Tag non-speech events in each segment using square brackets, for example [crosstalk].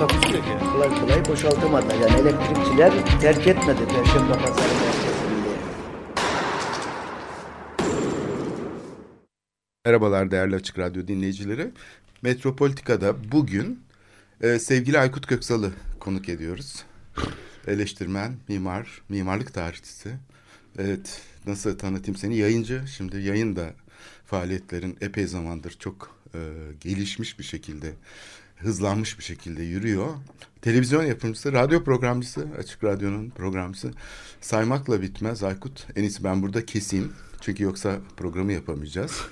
Takusuyor ki. Kolay kolay boşaltamadı. Yani elektrikçiler terk etmedi Perşembe Pazarı merkezinde. Merhabalar değerli Açık Radyo dinleyicileri. Metropolitika'da bugün e, sevgili Aykut Köksal'ı konuk ediyoruz. Eleştirmen, mimar, mimarlık tarihçisi. Evet, nasıl tanıtayım seni? Yayıncı. Şimdi yayın da faaliyetlerin epey zamandır çok e, gelişmiş bir şekilde, hızlanmış bir şekilde yürüyor. Televizyon yapımcısı, radyo programcısı, Açık Radyo'nun programcısı. Saymakla bitmez Aykut. En iyisi ben burada keseyim. Çünkü yoksa programı yapamayacağız. [laughs]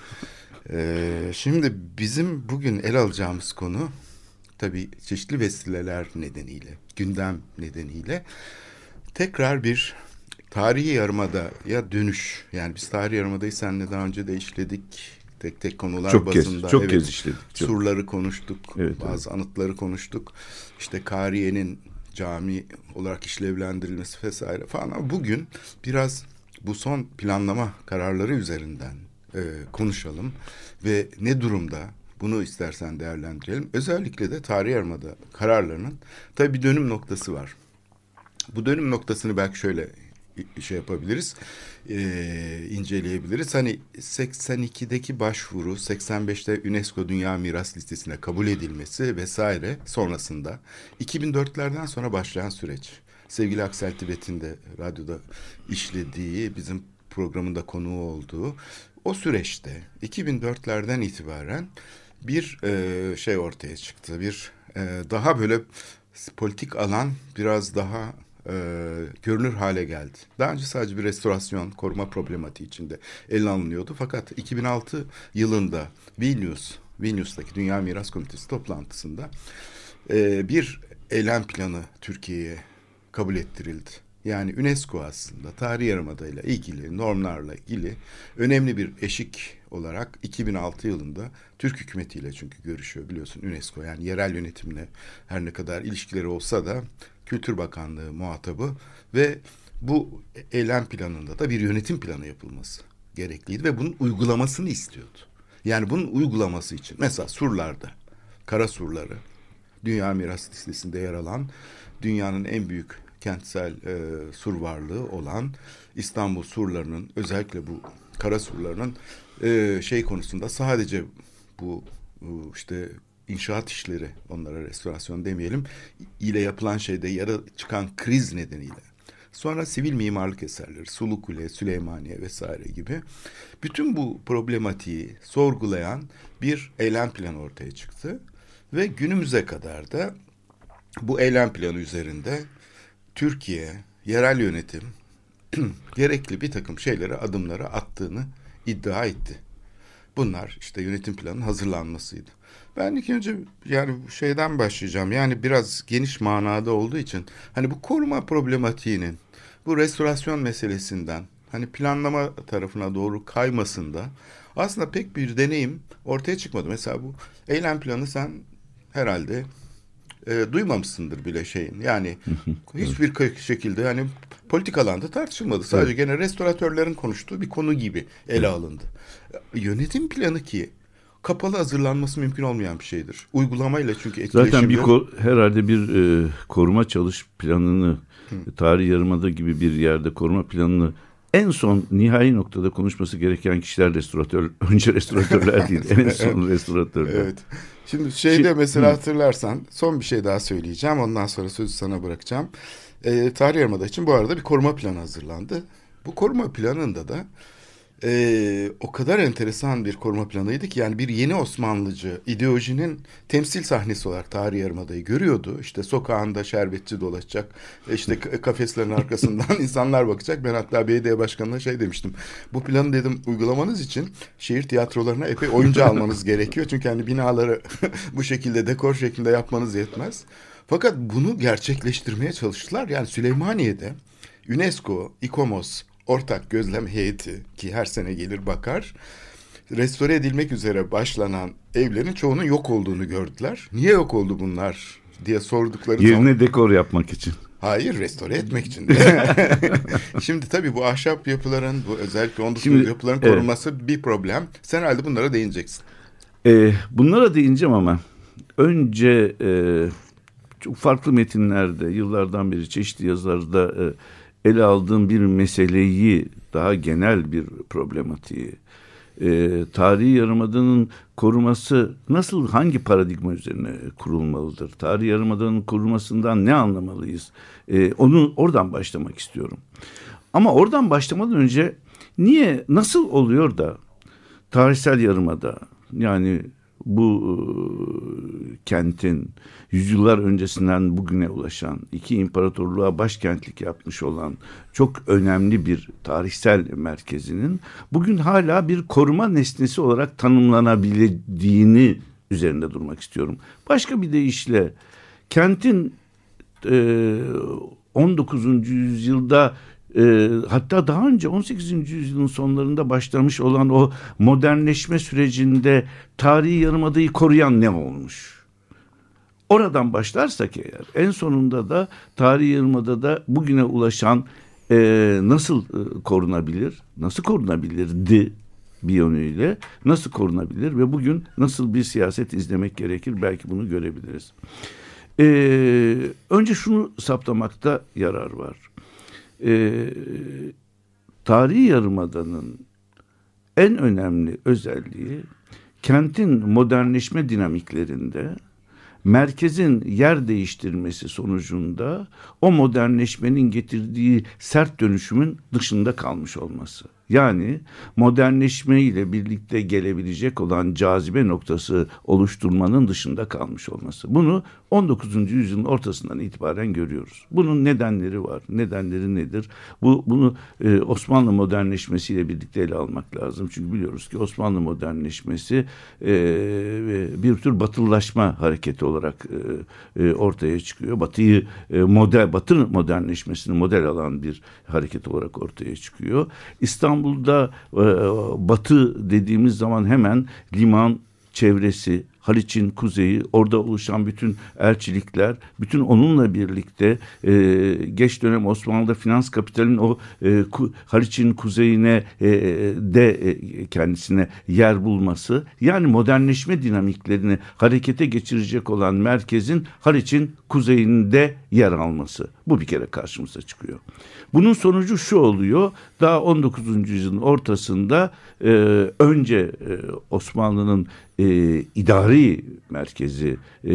Ee, şimdi bizim bugün el alacağımız konu tabii çeşitli vesileler nedeniyle, gündem nedeniyle tekrar bir tarihi yarımada ya dönüş. Yani biz tarihi yarımadayı seninle daha önce de işledik. Tek tek konular Çok kez, bazında. çok kez işledik, çok. Surları konuştuk, Evet, bazı anıtları konuştuk. İşte Kariye'nin cami olarak işlevlendirilmesi vesaire falan. Ama bugün biraz bu son planlama kararları üzerinden e, konuşalım ve ne durumda bunu istersen değerlendirelim. Özellikle de tarih yarımada kararlarının tabii bir dönüm noktası var. Bu dönüm noktasını belki şöyle şey yapabiliriz, e, inceleyebiliriz. Hani 82'deki başvuru, 85'te UNESCO Dünya Miras Listesi'ne kabul edilmesi vesaire sonrasında 2004'lerden sonra başlayan süreç. Sevgili Aksel Tibet'in de radyoda işlediği, bizim programında konuğu olduğu o süreçte 2004'lerden itibaren bir e, şey ortaya çıktı. Bir e, daha böyle politik alan biraz daha e, görünür hale geldi. Daha önce sadece bir restorasyon, koruma problematiği içinde ele alınıyordu. Fakat 2006 yılında Vilnius, Vilnius'taki Dünya Miras Komitesi toplantısında e, bir eylem planı Türkiye'ye kabul ettirildi. Yani UNESCO aslında tarih yarımada ile ilgili normlarla ilgili önemli bir eşik olarak 2006 yılında Türk hükümetiyle çünkü görüşüyor biliyorsun UNESCO yani yerel yönetimle her ne kadar ilişkileri olsa da Kültür Bakanlığı muhatabı ve bu eylem planında da bir yönetim planı yapılması gerekliydi ve bunun uygulamasını istiyordu. Yani bunun uygulaması için mesela surlarda, kara surları, Dünya Miras Listesi'nde yer alan dünyanın en büyük kentsel e, sur varlığı olan İstanbul surlarının özellikle bu kara surlarının e, şey konusunda sadece bu, bu işte inşaat işleri onlara restorasyon demeyelim ile yapılan şeyde yara çıkan kriz nedeniyle sonra sivil mimarlık eserleri Sulu Kule, Süleymaniye vesaire gibi bütün bu problematiği sorgulayan bir eylem planı ortaya çıktı ve günümüze kadar da bu eylem planı üzerinde Türkiye yerel yönetim [clears throat] gerekli bir takım şeyleri adımları attığını iddia etti. Bunlar işte yönetim planının hazırlanmasıydı. Ben ilk önce yani şeyden başlayacağım. Yani biraz geniş manada olduğu için hani bu koruma problematiğinin bu restorasyon meselesinden hani planlama tarafına doğru kaymasında aslında pek bir deneyim ortaya çıkmadı. Mesela bu eylem planı sen herhalde e, duymamışsındır bile şeyin. Yani [laughs] hiçbir şekilde yani politik alanda tartışılmadı. Sadece evet. gene restoratörlerin konuştuğu bir konu gibi ele alındı. Yönetim planı ki kapalı hazırlanması mümkün olmayan bir şeydir. Uygulamayla çünkü etkileşimde... Zaten bir ko- herhalde bir e, koruma çalış planını Hı. tarih yarımada gibi bir yerde koruma planını en son nihai noktada konuşması gereken kişiler restoratör, [laughs] önce restoratörler değil, en [laughs] son restoratörler. Evet. Şimdi şeyde Şimdi, mesela hatırlarsan son bir şey daha söyleyeceğim. Ondan sonra sözü sana bırakacağım. Ee, tarih yarımada için bu arada bir koruma planı hazırlandı. Bu koruma planında da e, o kadar enteresan bir koruma planıydı ki yani bir yeni Osmanlıcı ideolojinin temsil sahnesi olarak tarih yarımadayı görüyordu. İşte sokağında şerbetçi dolaşacak, işte kafeslerin arkasından [laughs] insanlar bakacak. Ben hatta belediye başkanına şey demiştim. Bu planı dedim uygulamanız için şehir tiyatrolarına epey oyuncu almanız gerekiyor. Çünkü hani binaları [laughs] bu şekilde dekor şeklinde yapmanız yetmez. Fakat bunu gerçekleştirmeye çalıştılar. Yani Süleymaniye'de UNESCO, İKOMOS ortak gözlem heyeti ki her sene gelir bakar restore edilmek üzere başlanan evlerin çoğunun yok olduğunu gördüler. Niye yok oldu bunlar diye sordukları Yerine zaman dekor yapmak için. hayır restore etmek için. [laughs] Şimdi tabii bu ahşap yapıların bu özellikle 19. Şimdi, yapıların evet. korunması bir problem. Sen herhalde bunlara değineceksin. Ee, bunlara değineceğim ama önce e, çok farklı metinlerde yıllardan beri çeşitli yazılarda e, ele aldığım bir meseleyi daha genel bir problematiği e, tarihi yarımadanın koruması nasıl hangi paradigma üzerine kurulmalıdır? Tarihi yarımadanın korunmasından ne anlamalıyız? E, onu oradan başlamak istiyorum. Ama oradan başlamadan önce niye nasıl oluyor da tarihsel yarımada yani bu e, kentin yüzyıllar öncesinden bugüne ulaşan iki imparatorluğa başkentlik yapmış olan çok önemli bir tarihsel merkezinin bugün hala bir koruma nesnesi olarak tanımlanabildiğini üzerinde durmak istiyorum. Başka bir deyişle kentin e, 19. yüzyılda e, hatta daha önce 18. yüzyılın sonlarında başlamış olan o modernleşme sürecinde tarihi yarımadayı koruyan ne olmuş? Oradan başlarsak eğer en sonunda da tarihi yarımadada bugüne ulaşan e, nasıl e, korunabilir? Nasıl korunabilirdi? bir yönüyle nasıl korunabilir ve bugün nasıl bir siyaset izlemek gerekir belki bunu görebiliriz. Ee, önce şunu saptamakta yarar var. Ee, tarihi yarımadanın en önemli özelliği kentin modernleşme dinamiklerinde merkezin yer değiştirmesi sonucunda o modernleşmenin getirdiği sert dönüşümün dışında kalmış olması. Yani modernleşme ile birlikte gelebilecek olan cazibe noktası oluşturmanın dışında kalmış olması. Bunu 19. yüzyılın ortasından itibaren görüyoruz. Bunun nedenleri var. Nedenleri nedir? Bu bunu e, Osmanlı modernleşmesiyle birlikte ele almak lazım. Çünkü biliyoruz ki Osmanlı modernleşmesi e, bir tür batılılaşma hareketi olarak e, e, ortaya çıkıyor. Batıyı e, model Batı modernleşmesini model alan bir hareket olarak ortaya çıkıyor. İstanbul İstanbul'da e, batı dediğimiz zaman hemen liman çevresi, Haliç'in kuzeyi, orada oluşan bütün elçilikler, bütün onunla birlikte e, geç dönem Osmanlı'da finans kapitalin o e, ku, Haliç'in kuzeyine e, de e, kendisine yer bulması, yani modernleşme dinamiklerini harekete geçirecek olan merkezin Haliç'in kuzeyinde yer alması. Bu bir kere karşımıza çıkıyor. Bunun sonucu şu oluyor, daha 19. yüzyılın ortasında e, önce e, Osmanlı'nın e, idari merkezi e,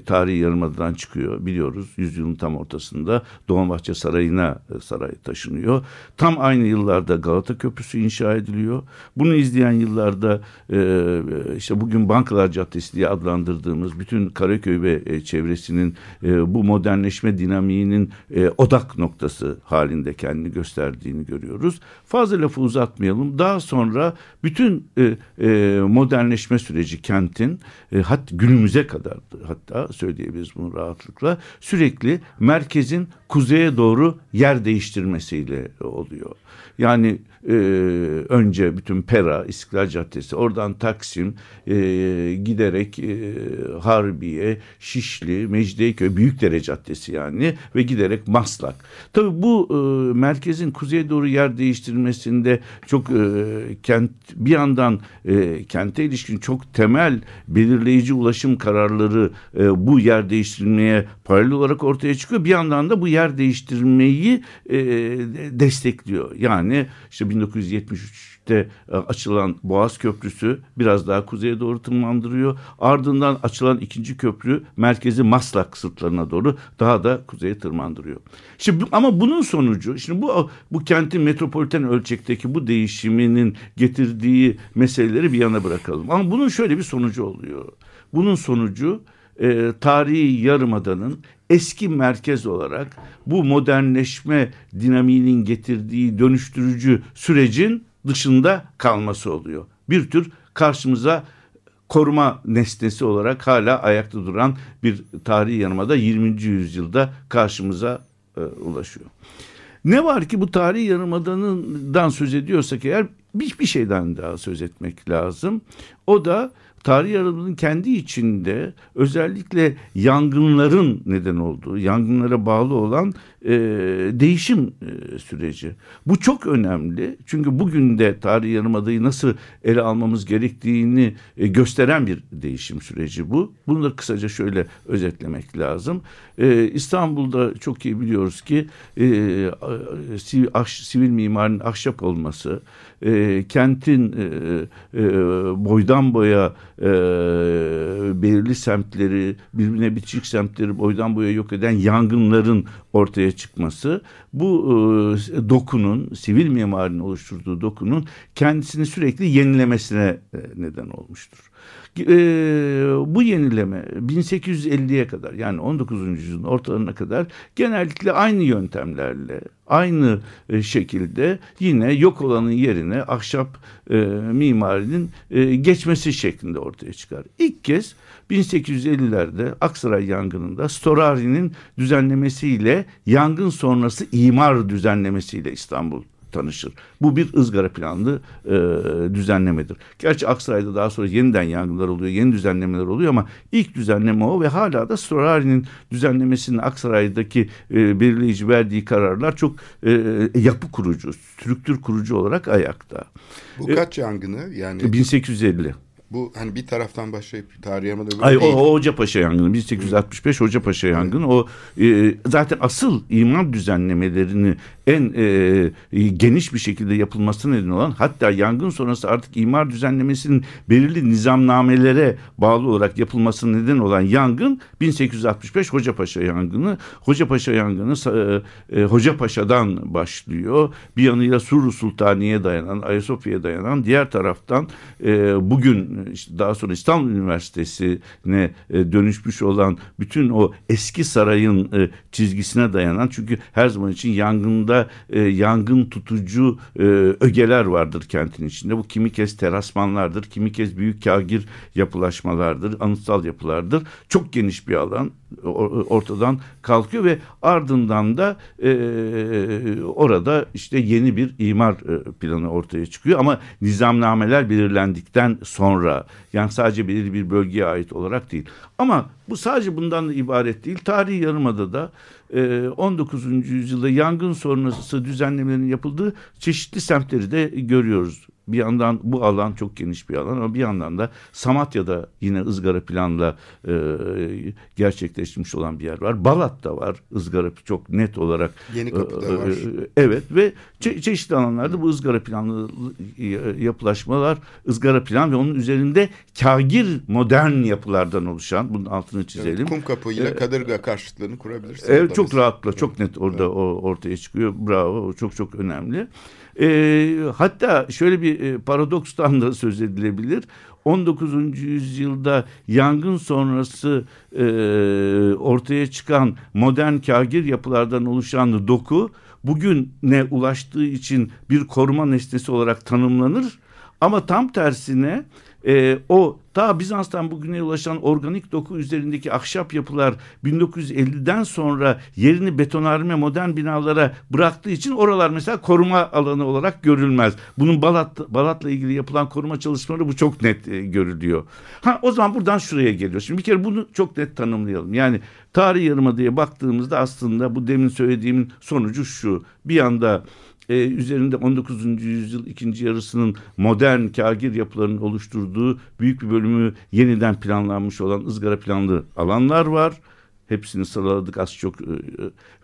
tarihi yarımadadan çıkıyor biliyoruz. Yüzyılın tam ortasında Dolmabahçe Sarayı'na e, saray taşınıyor. Tam aynı yıllarda Galata Köprüsü inşa ediliyor. Bunu izleyen yıllarda e, işte bugün Bankalar Caddesi diye adlandırdığımız bütün Karaköy ve e, çevresinin e, bu modernleşme dinamiğinin e, odak noktası halinde kendini gösterdiğini görüyoruz. Fazla lafı uzatmayalım. Daha sonra bütün e, e, modernleşme süreci kentin e, hat günümüze kadar hatta söyleyebiliriz bunu rahatlıkla sürekli merkezin kuzeye doğru yer değiştirmesiyle oluyor. Yani e, önce bütün Pera, İstiklal Caddesi, oradan Taksim e, giderek e, Harbiye, Şişli, Mecidiyeköy, Büyükdere Caddesi yani ve giderek Maslak. Tabii bu e, merkezin kuzeye doğru yer değiştirmesinde çok e, kent bir yandan e, kente ilişkin çok temel belirleyici ulaşım kararları e, bu yer değiştirmeye paralel olarak ortaya çıkıyor. Bir yandan da bu yer değiştirmeyi e, destekliyor. Yani işte 1973'te e, açılan Boğaz Köprüsü biraz daha kuzeye doğru tırmandırıyor. Ardından açılan ikinci köprü merkezi Maslak sırtlarına doğru daha da kuzeye tırmandırıyor. Şimdi ama bunun sonucu şimdi bu bu kentin metropoliten ölçekteki bu değişiminin getirdiği meseleleri bir yana bırakalım. Ama bunun şöyle bir sonucu oluyor. Bunun sonucu e, tarihi yarımadanın eski merkez olarak bu modernleşme dinamiğinin getirdiği dönüştürücü sürecin dışında kalması oluyor. Bir tür karşımıza koruma nesnesi olarak hala ayakta duran bir tarihi yarımada 20. yüzyılda karşımıza e, ulaşıyor. Ne var ki bu tarihi yarımadanından söz ediyorsak eğer bir, bir şeyden daha söz etmek lazım. O da tarih yarımadının kendi içinde özellikle yangınların neden olduğu, yangınlara bağlı olan e, değişim e, süreci. Bu çok önemli çünkü bugün de tarih yarımadayı nasıl ele almamız gerektiğini e, gösteren bir değişim süreci bu. Bunu da kısaca şöyle özetlemek lazım. E, İstanbul'da çok iyi biliyoruz ki e, sivil, ah, sivil mimarinin ahşap olması, e, kentin e, e, boydan boya e, belirli semtleri, birbirine bitişik semtleri boydan boya yok eden yangınların ortaya çıkması bu e, dokunun, sivil mimarinin oluşturduğu dokunun kendisini sürekli yenilemesine e, neden olmuştur. E, bu yenileme 1850'ye kadar yani 19. yüzyılın ortalarına kadar genellikle aynı yöntemlerle aynı e, şekilde yine yok olanın yerine ahşap e, mimarinin e, geçmesi şeklinde ortaya çıkar. İlk kez 1850'lerde Aksaray yangınında Storari'nin düzenlemesiyle yangın sonrası imar düzenlemesiyle İstanbul tanışır. Bu bir ızgara planlı e, düzenlemedir. Gerçi Aksaray'da daha sonra yeniden yangınlar oluyor, yeni düzenlemeler oluyor ama ilk düzenleme o ve hala da Storari'nin düzenlemesinin Aksaray'daki e, belirleyici verdiği kararlar çok e, yapı kurucu, strüktür kurucu olarak ayakta. Bu kaç yangını yani? 1850. Bu hani bir taraftan başlayıp tarihe mi Ay, o, o Hocapaşa yangını 1865 Hocapaşa yangını o e, zaten asıl imar düzenlemelerini en e, geniş bir şekilde yapılması neden olan hatta yangın sonrası artık imar düzenlemesinin belirli nizamnamelere bağlı olarak yapılması neden olan yangın 1865 Hocapaşa yangını. Hocapaşa yangını e, e, Hocapaşa'dan başlıyor. Bir yanıyla Suru Sultani'ye dayanan, Ayasofya'ya dayanan diğer taraftan e, bugün işte daha sonra İstanbul Üniversitesi'ne e, dönüşmüş olan bütün o eski sarayın e, çizgisine dayanan çünkü her zaman için yangında e, yangın tutucu ögeler vardır kentin içinde. Bu kimi kez terasmanlardır, kimi kez büyük kagir yapılaşmalardır, anıtsal yapılardır. Çok geniş bir alan ortadan kalkıyor ve ardından da e, orada işte yeni bir imar planı ortaya çıkıyor ama nizamnameler belirlendikten sonra yani sadece belirli bir bölgeye ait olarak değil. Ama bu sadece bundan da ibaret değil. Tarihi Yarımada'da 19. E, yüzyılda yangın sonrası düzenlemelerin yapıldığı çeşitli semtleri de görüyoruz. Bir yandan bu alan çok geniş bir alan ama bir yandan da Samatya'da yine ızgara planla e, gerçekleştirmiş olan bir yer var. Balat'ta var ızgara çok net olarak. Yeni kapıda e, var. E, evet ve çe çeşitli alanlarda bu ızgara planlı e, yapılaşmalar, ızgara plan ve onun üzerinde kagir modern yapılardan oluşan bunun altını çizelim. Evet, kum kapı ile kadırga karşıtlığını kurabilirsiniz. Evet çok rahatla çok net orada evet. o ortaya çıkıyor. Bravo çok çok önemli. E, hatta şöyle bir e, paradokstan da söz edilebilir. 19. yüzyılda yangın sonrası e, ortaya çıkan modern kagir yapılardan oluşan doku bugün ne ulaştığı için bir koruma nesnesi olarak tanımlanır. Ama tam tersine e, o ta Bizans'tan bugüne ulaşan organik doku üzerindeki ahşap yapılar 1950'den sonra yerini betonarme modern binalara bıraktığı için oralar mesela koruma alanı olarak görülmez. Bunun Balat Balat'la ilgili yapılan koruma çalışmaları bu çok net e, görülüyor. Ha o zaman buradan şuraya geliyor. Şimdi bir kere bunu çok net tanımlayalım. Yani tarih yarımadaya baktığımızda aslında bu demin söylediğimin sonucu şu. Bir yanda e, üzerinde 19. yüzyıl ikinci yarısının modern kagir yapılarının oluşturduğu büyük bir bölümü yeniden planlanmış olan ızgara planlı alanlar var. Hepsini sıraladık az çok e,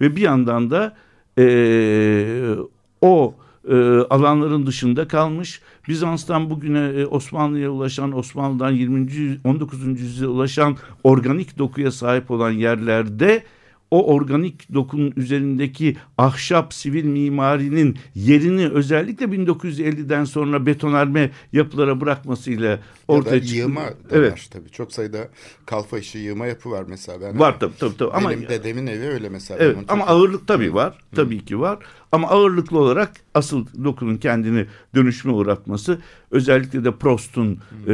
ve bir yandan da e, o e, alanların dışında kalmış. Bizans'tan bugüne e, Osmanlı'ya ulaşan, Osmanlı'dan 20. 19. yüzyıla ulaşan organik dokuya sahip olan yerlerde o organik dokunun üzerindeki ahşap sivil mimarinin yerini özellikle 1950'den sonra betonarme yapılara bırakmasıyla ortaya ya çıktı. yığma da Evet. var tabii. Çok sayıda kalfa işi yığma yapı var mesela. Ben Var tabii tabii. tabii. Ama Benim dedemin evi öyle mesela. Evet ama çok- ağırlık tabii var. Tabii ki var. Ama ağırlıklı olarak asıl dokunun kendini dönüşüme uğratması özellikle de Prost'un e,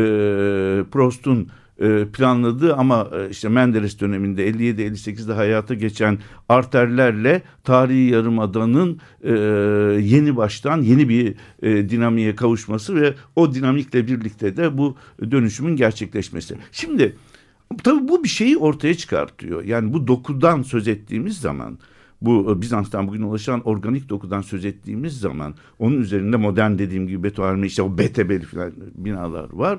Prost'un planladığı ama e, işte Menderes döneminde 57-58'de hayata geçen arterlerle tarihi yarımadanın e, yeni baştan yeni bir e, dinamiğe kavuşması ve o dinamikle birlikte de bu dönüşümün gerçekleşmesi. Şimdi Tabii bu bir şeyi ortaya çıkartıyor. Yani bu dokudan söz ettiğimiz zaman bu e, Bizans'tan bugün ulaşan organik dokudan söz ettiğimiz zaman onun üzerinde modern dediğim gibi betonarme işte o BTB'li falan binalar var.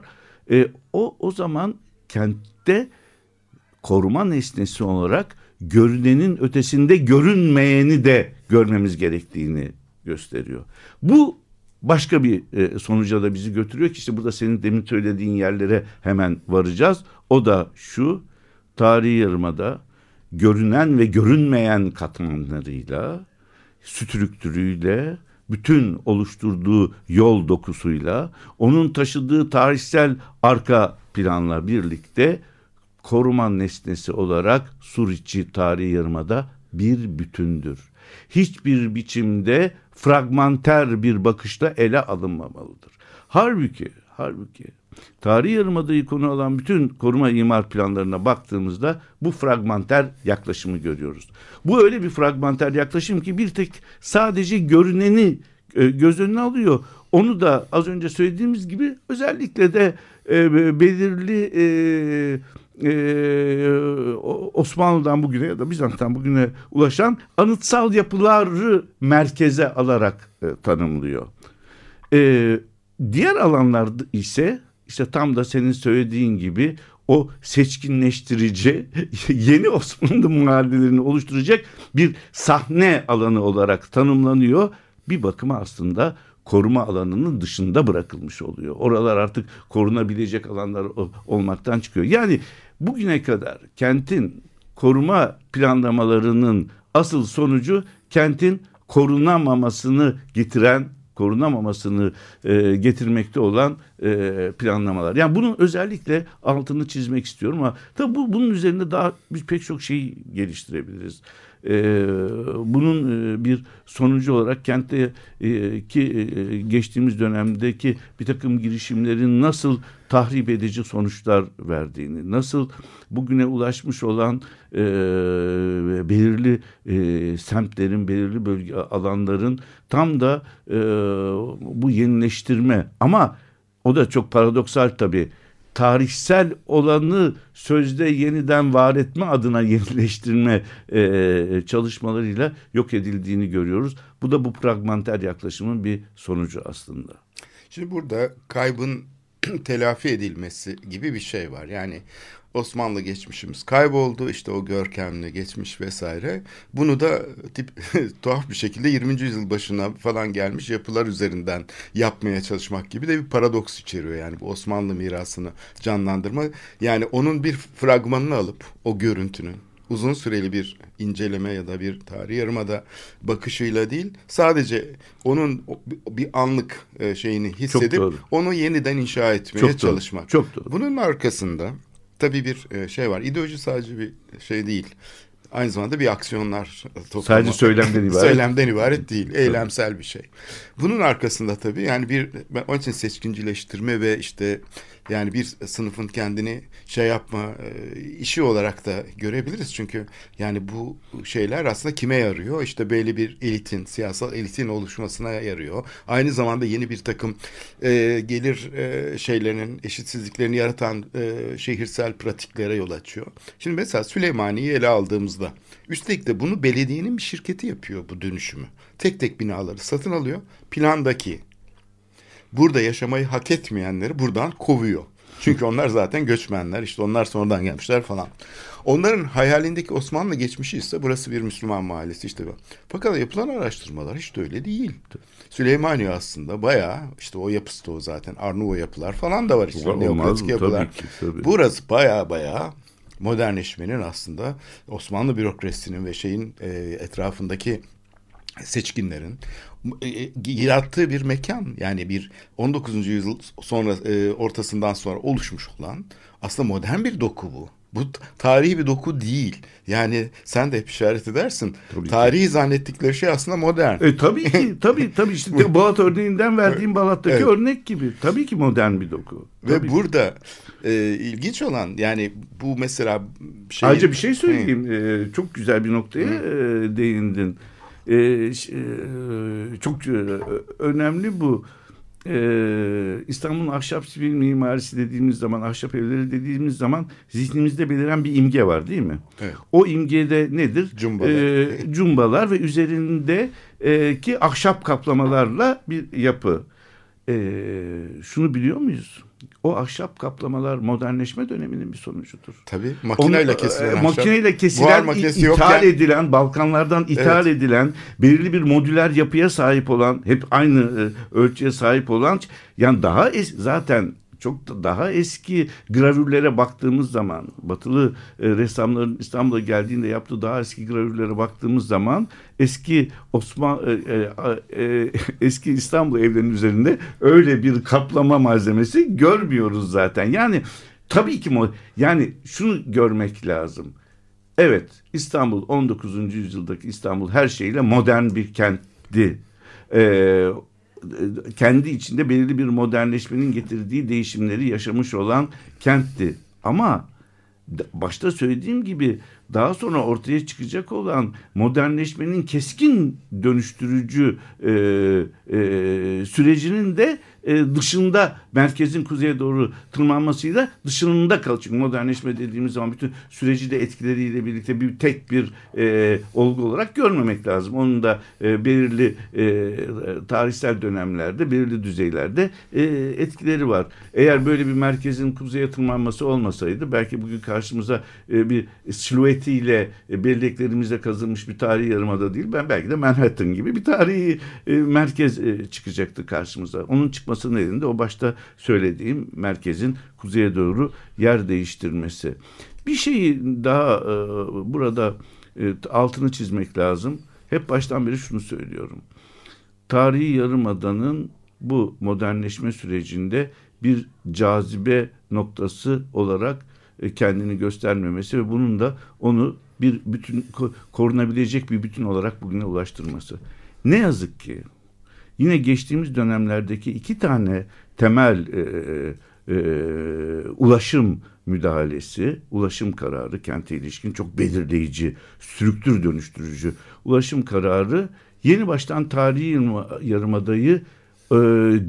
E, o o zaman kentte koruma nesnesi olarak görünenin ötesinde görünmeyeni de görmemiz gerektiğini gösteriyor. Bu başka bir e, sonuca da bizi götürüyor ki işte burada senin demin söylediğin yerlere hemen varacağız. O da şu tarihi yarımada görünen ve görünmeyen katmanlarıyla strüktürüyle bütün oluşturduğu yol dokusuyla onun taşıdığı tarihsel arka planla birlikte koruma nesnesi olarak Suriçi tarihi yarımada bir bütündür. Hiçbir biçimde fragmanter bir bakışla ele alınmamalıdır. Halbuki, halbuki tarihi yarımadayı konu alan bütün koruma imar planlarına baktığımızda bu fragmanter yaklaşımı görüyoruz. Bu öyle bir fragmanter yaklaşım ki bir tek sadece görüneni e, göz önüne alıyor. Onu da az önce söylediğimiz gibi özellikle de e, belirli e, Osmanlı'dan bugüne ya da Bizans'tan bugüne ulaşan anıtsal yapıları merkeze alarak tanımlıyor. Diğer alanlarda ise işte tam da senin söylediğin gibi o seçkinleştirici [laughs] yeni Osmanlı mahallelerini oluşturacak bir sahne alanı olarak tanımlanıyor. Bir bakıma aslında koruma alanının dışında bırakılmış oluyor. Oralar artık korunabilecek alanlar olmaktan çıkıyor. Yani bugüne kadar kentin koruma planlamalarının asıl sonucu kentin korunamamasını getiren korunamamasını e, getirmekte olan e, planlamalar. Yani bunun özellikle altını çizmek istiyorum ama tabii bu, bunun üzerinde daha biz pek çok şey geliştirebiliriz. E, bunun e, bir sonucu olarak kentte e, ki e, geçtiğimiz dönemdeki bir takım girişimlerin nasıl tahrip edici sonuçlar verdiğini, nasıl bugüne ulaşmış olan e, belirli e, semtlerin, belirli bölge alanların tam da e, bu yenileştirme. Ama o da çok paradoksal tabii tarihsel olanı sözde yeniden var etme adına [laughs] yenileştirme e, çalışmalarıyla yok edildiğini görüyoruz. Bu da bu fragmanter yaklaşımın bir sonucu aslında. Şimdi burada kaybın [clears throat] telafi edilmesi gibi bir şey var. Yani Osmanlı geçmişimiz kayboldu işte o görkemli geçmiş vesaire. Bunu da tip [laughs] tuhaf bir şekilde 20. yüzyıl başına falan gelmiş yapılar üzerinden yapmaya çalışmak gibi de bir paradoks içeriyor. Yani bu Osmanlı mirasını canlandırma. Yani onun bir fragmanını alıp o görüntünün uzun süreli bir inceleme ya da bir tarih yarımada bakışıyla değil sadece onun bir anlık e, şeyini hissedip onu yeniden inşa etmeye Çok çalışmak. Doğru. Çok doğru. Bunun arkasında tabii bir şey var. İdeoloji sadece bir şey değil. Aynı zamanda bir aksiyonlar toplama. Sadece söylemden [laughs] ibaret. söylemden ibaret değil. Eylemsel bir şey. Bunun arkasında tabii yani bir ben onun için seçkincileştirme ve işte yani bir sınıfın kendini şey yapma işi olarak da görebiliriz. Çünkü yani bu şeyler aslında kime yarıyor? İşte belli bir elitin, siyasal elitin oluşmasına yarıyor. Aynı zamanda yeni bir takım e, gelir e, şeylerinin eşitsizliklerini yaratan e, şehirsel pratiklere yol açıyor. Şimdi mesela Süleymaniye'yi ele aldığımızda üstelik de bunu belediyenin bir şirketi yapıyor bu dönüşümü. Tek tek binaları satın alıyor. Plandaki burada yaşamayı hak etmeyenleri buradan kovuyor. Çünkü onlar zaten göçmenler işte onlar sonradan gelmişler falan. Onların hayalindeki Osmanlı geçmişi ise burası bir Müslüman mahallesi işte. Fakat yapılan araştırmalar hiç de öyle değil. Süleymaniye aslında bayağı işte o yapısı da o zaten Arnavo yapılar falan da var işte. Neoklatik tabii yapılar. ki, tabii. Burası bayağı bayağı modernleşmenin aslında Osmanlı bürokrasisinin ve şeyin e, etrafındaki seçkinlerin e, e, yarattığı bir mekan yani bir 19. yüzyıl sonra e, ortasından sonra oluşmuş olan aslında modern bir doku bu. Bu tarihi bir doku değil. Yani sen de hep işaret edersin. Tabii tarihi ki. zannettikleri şey aslında modern. E, tabii ki [laughs] tabii tabii işte Balat örneğinden verdiğim Balat'taki evet. örnek gibi. Tabii ki modern bir doku. Ve tabii burada e, ilginç olan yani bu mesela şey Ayrıca bir şey söyleyeyim. E, çok güzel bir noktaya e, değindin. E, e, çok e, önemli bu e, İstanbul'un ahşap sivil mimarisi dediğimiz zaman, ahşap evleri dediğimiz zaman zihnimizde beliren bir imge var değil mi? Evet. O imgede nedir? Cumbalar. E, cumbalar ve üzerinde e, ahşap kaplamalarla bir yapı. E, şunu biliyor muyuz? O ahşap kaplamalar modernleşme döneminin bir sonucudur. Tabii makineyle kesilen ahşap. Makineyle kesilen, ithal yokken... edilen, Balkanlardan ithal evet. edilen, belirli bir modüler yapıya sahip olan, hep aynı e, ölçüye sahip olan, yani daha es, zaten çok da daha eski gravürlere baktığımız zaman batılı e, ressamların İstanbul'a geldiğinde yaptığı daha eski gravürlere baktığımız zaman eski Osman e, e, e, [laughs] eski İstanbul evlerinin üzerinde öyle bir kaplama malzemesi görmüyoruz zaten. Yani tabii ki yani şunu görmek lazım. Evet İstanbul 19. yüzyıldaki İstanbul her şeyle modern bir kentti. Ee, kendi içinde belirli bir modernleşmenin getirdiği değişimleri yaşamış olan kentti. Ama başta söylediğim gibi daha sonra ortaya çıkacak olan modernleşmenin keskin dönüştürücü e, e, sürecinin de e, dışında merkezin kuzeye doğru tırmanmasıyla dışında kalacak. Çünkü modernleşme dediğimiz zaman bütün süreci de etkileriyle birlikte bir tek bir e, olgu olarak görmemek lazım. Onun da e, belirli e, tarihsel dönemlerde, belirli düzeylerde e, etkileri var. Eğer böyle bir merkezin kuzeye tırmanması olmasaydı belki bugün karşımıza e, bir silüetiyle e, belleklerimizle kazınmış bir tarihi yarımada değil. Ben belki de Manhattan gibi bir tarihi e, merkez e, çıkacaktı karşımıza. Onun çıkması olması nedeni o başta söylediğim merkezin kuzeye doğru yer değiştirmesi. Bir şeyi daha e, burada e, altını çizmek lazım. Hep baştan beri şunu söylüyorum. Tarihi Yarımada'nın bu modernleşme sürecinde bir cazibe noktası olarak e, kendini göstermemesi ve bunun da onu bir bütün korunabilecek bir bütün olarak bugüne ulaştırması. Ne yazık ki yine geçtiğimiz dönemlerdeki iki tane temel e, e, ulaşım müdahalesi, ulaşım kararı kente ilişkin çok belirleyici, strüktür dönüştürücü ulaşım kararı yeni baştan tarihi yarımadayı e,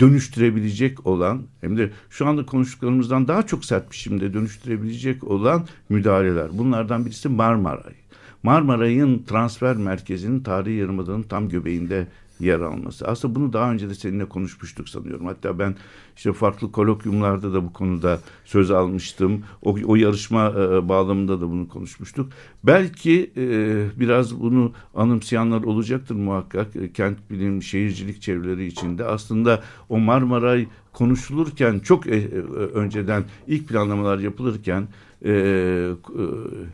dönüştürebilecek olan hem de şu anda konuştuklarımızdan daha çok sert biçimde dönüştürebilecek olan müdahaleler. Bunlardan birisi Marmaray. Marmaray'ın transfer merkezinin tarihi yarımadanın tam göbeğinde yer alması. Aslında bunu daha önce de seninle konuşmuştuk sanıyorum. Hatta ben işte farklı kolokyumlarda da bu konuda söz almıştım. O, o yarışma e, bağlamında da bunu konuşmuştuk. Belki e, biraz bunu anımsayanlar olacaktır muhakkak. E, kent bilim, şehircilik çevreleri içinde. Aslında o Marmaray konuşulurken çok e, e, önceden ilk planlamalar yapılırken e, e,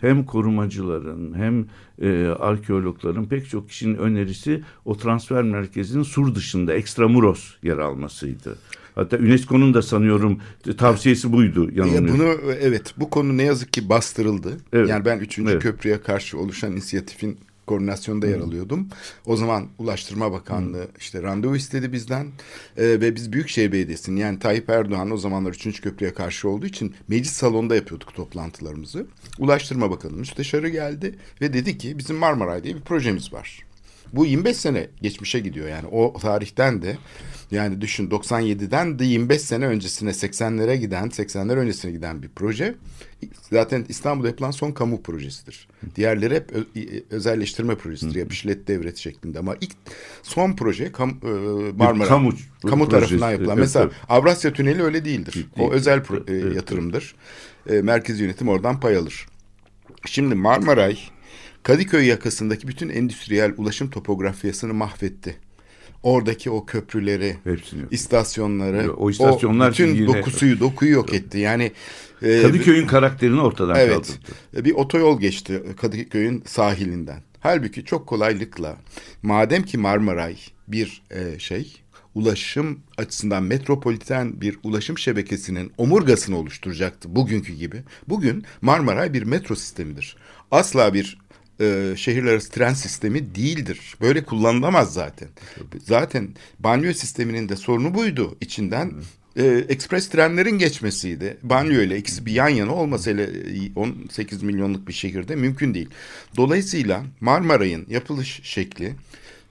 hem korumacıların hem e, arkeologların pek çok kişinin önerisi o transfer merkezinin sur dışında Extramuros yer almasıydı. Hatta UNESCO'nun da sanıyorum tavsiyesi buydu yanılmıyorum. Bunu evet bu konu ne yazık ki bastırıldı. Evet. Yani ben 3. Evet. köprüye karşı oluşan inisiyatifin koordinasyonda yer alıyordum. O zaman Ulaştırma Bakanlığı işte randevu istedi bizden ee, ve biz Büyükşehir Belediyesi'nin yani Tayyip Erdoğan o zamanlar 3. köprüye karşı olduğu için meclis salonunda yapıyorduk toplantılarımızı. Ulaştırma Bakanı müsteşarı geldi ve dedi ki bizim Marmaray diye bir projemiz var. Bu 25 sene geçmişe gidiyor yani o tarihten de yani düşün 97'den de 25 sene öncesine 80'lere giden 80'ler öncesine giden bir proje. Zaten İstanbul'da yapılan son kamu projesidir. Diğerleri hep özelleştirme projesidir. Ya işlet devret şeklinde ama ilk son proje kam, e, Marmara kamu, kamu tarafından yapılan. Mesela Avrasya Tüneli öyle değildir. O özel pro, e, yatırımdır. E, merkez yönetim oradan pay alır. Şimdi Marmaray Kadıköy yakasındaki bütün endüstriyel ulaşım topografyasını mahvetti. Oradaki o köprüleri, Hepsini yok. istasyonları, O istasyonlar bütün yine- dokusuyu, dokuyu yok etti. Yani e, Kadıköy'ün karakterini ortadan Evet. kaldırdı. Bir otoyol geçti Kadıköy'ün sahilinden. Halbuki çok kolaylıkla madem ki Marmaray bir e, şey ulaşım açısından metropoliten bir ulaşım şebekesinin omurgasını oluşturacaktı bugünkü gibi. Bugün Marmaray bir metro sistemidir. Asla bir e, şehirler arası tren sistemi değildir. Böyle kullanılamaz zaten. Zaten banyo sisteminin de sorunu buydu. İçinden e, ekspres trenlerin geçmesiydi. Banyo ile ikisi bir yan yana olmasa hele e, 18 milyonluk bir şehirde mümkün değil. Dolayısıyla Marmaray'ın yapılış şekli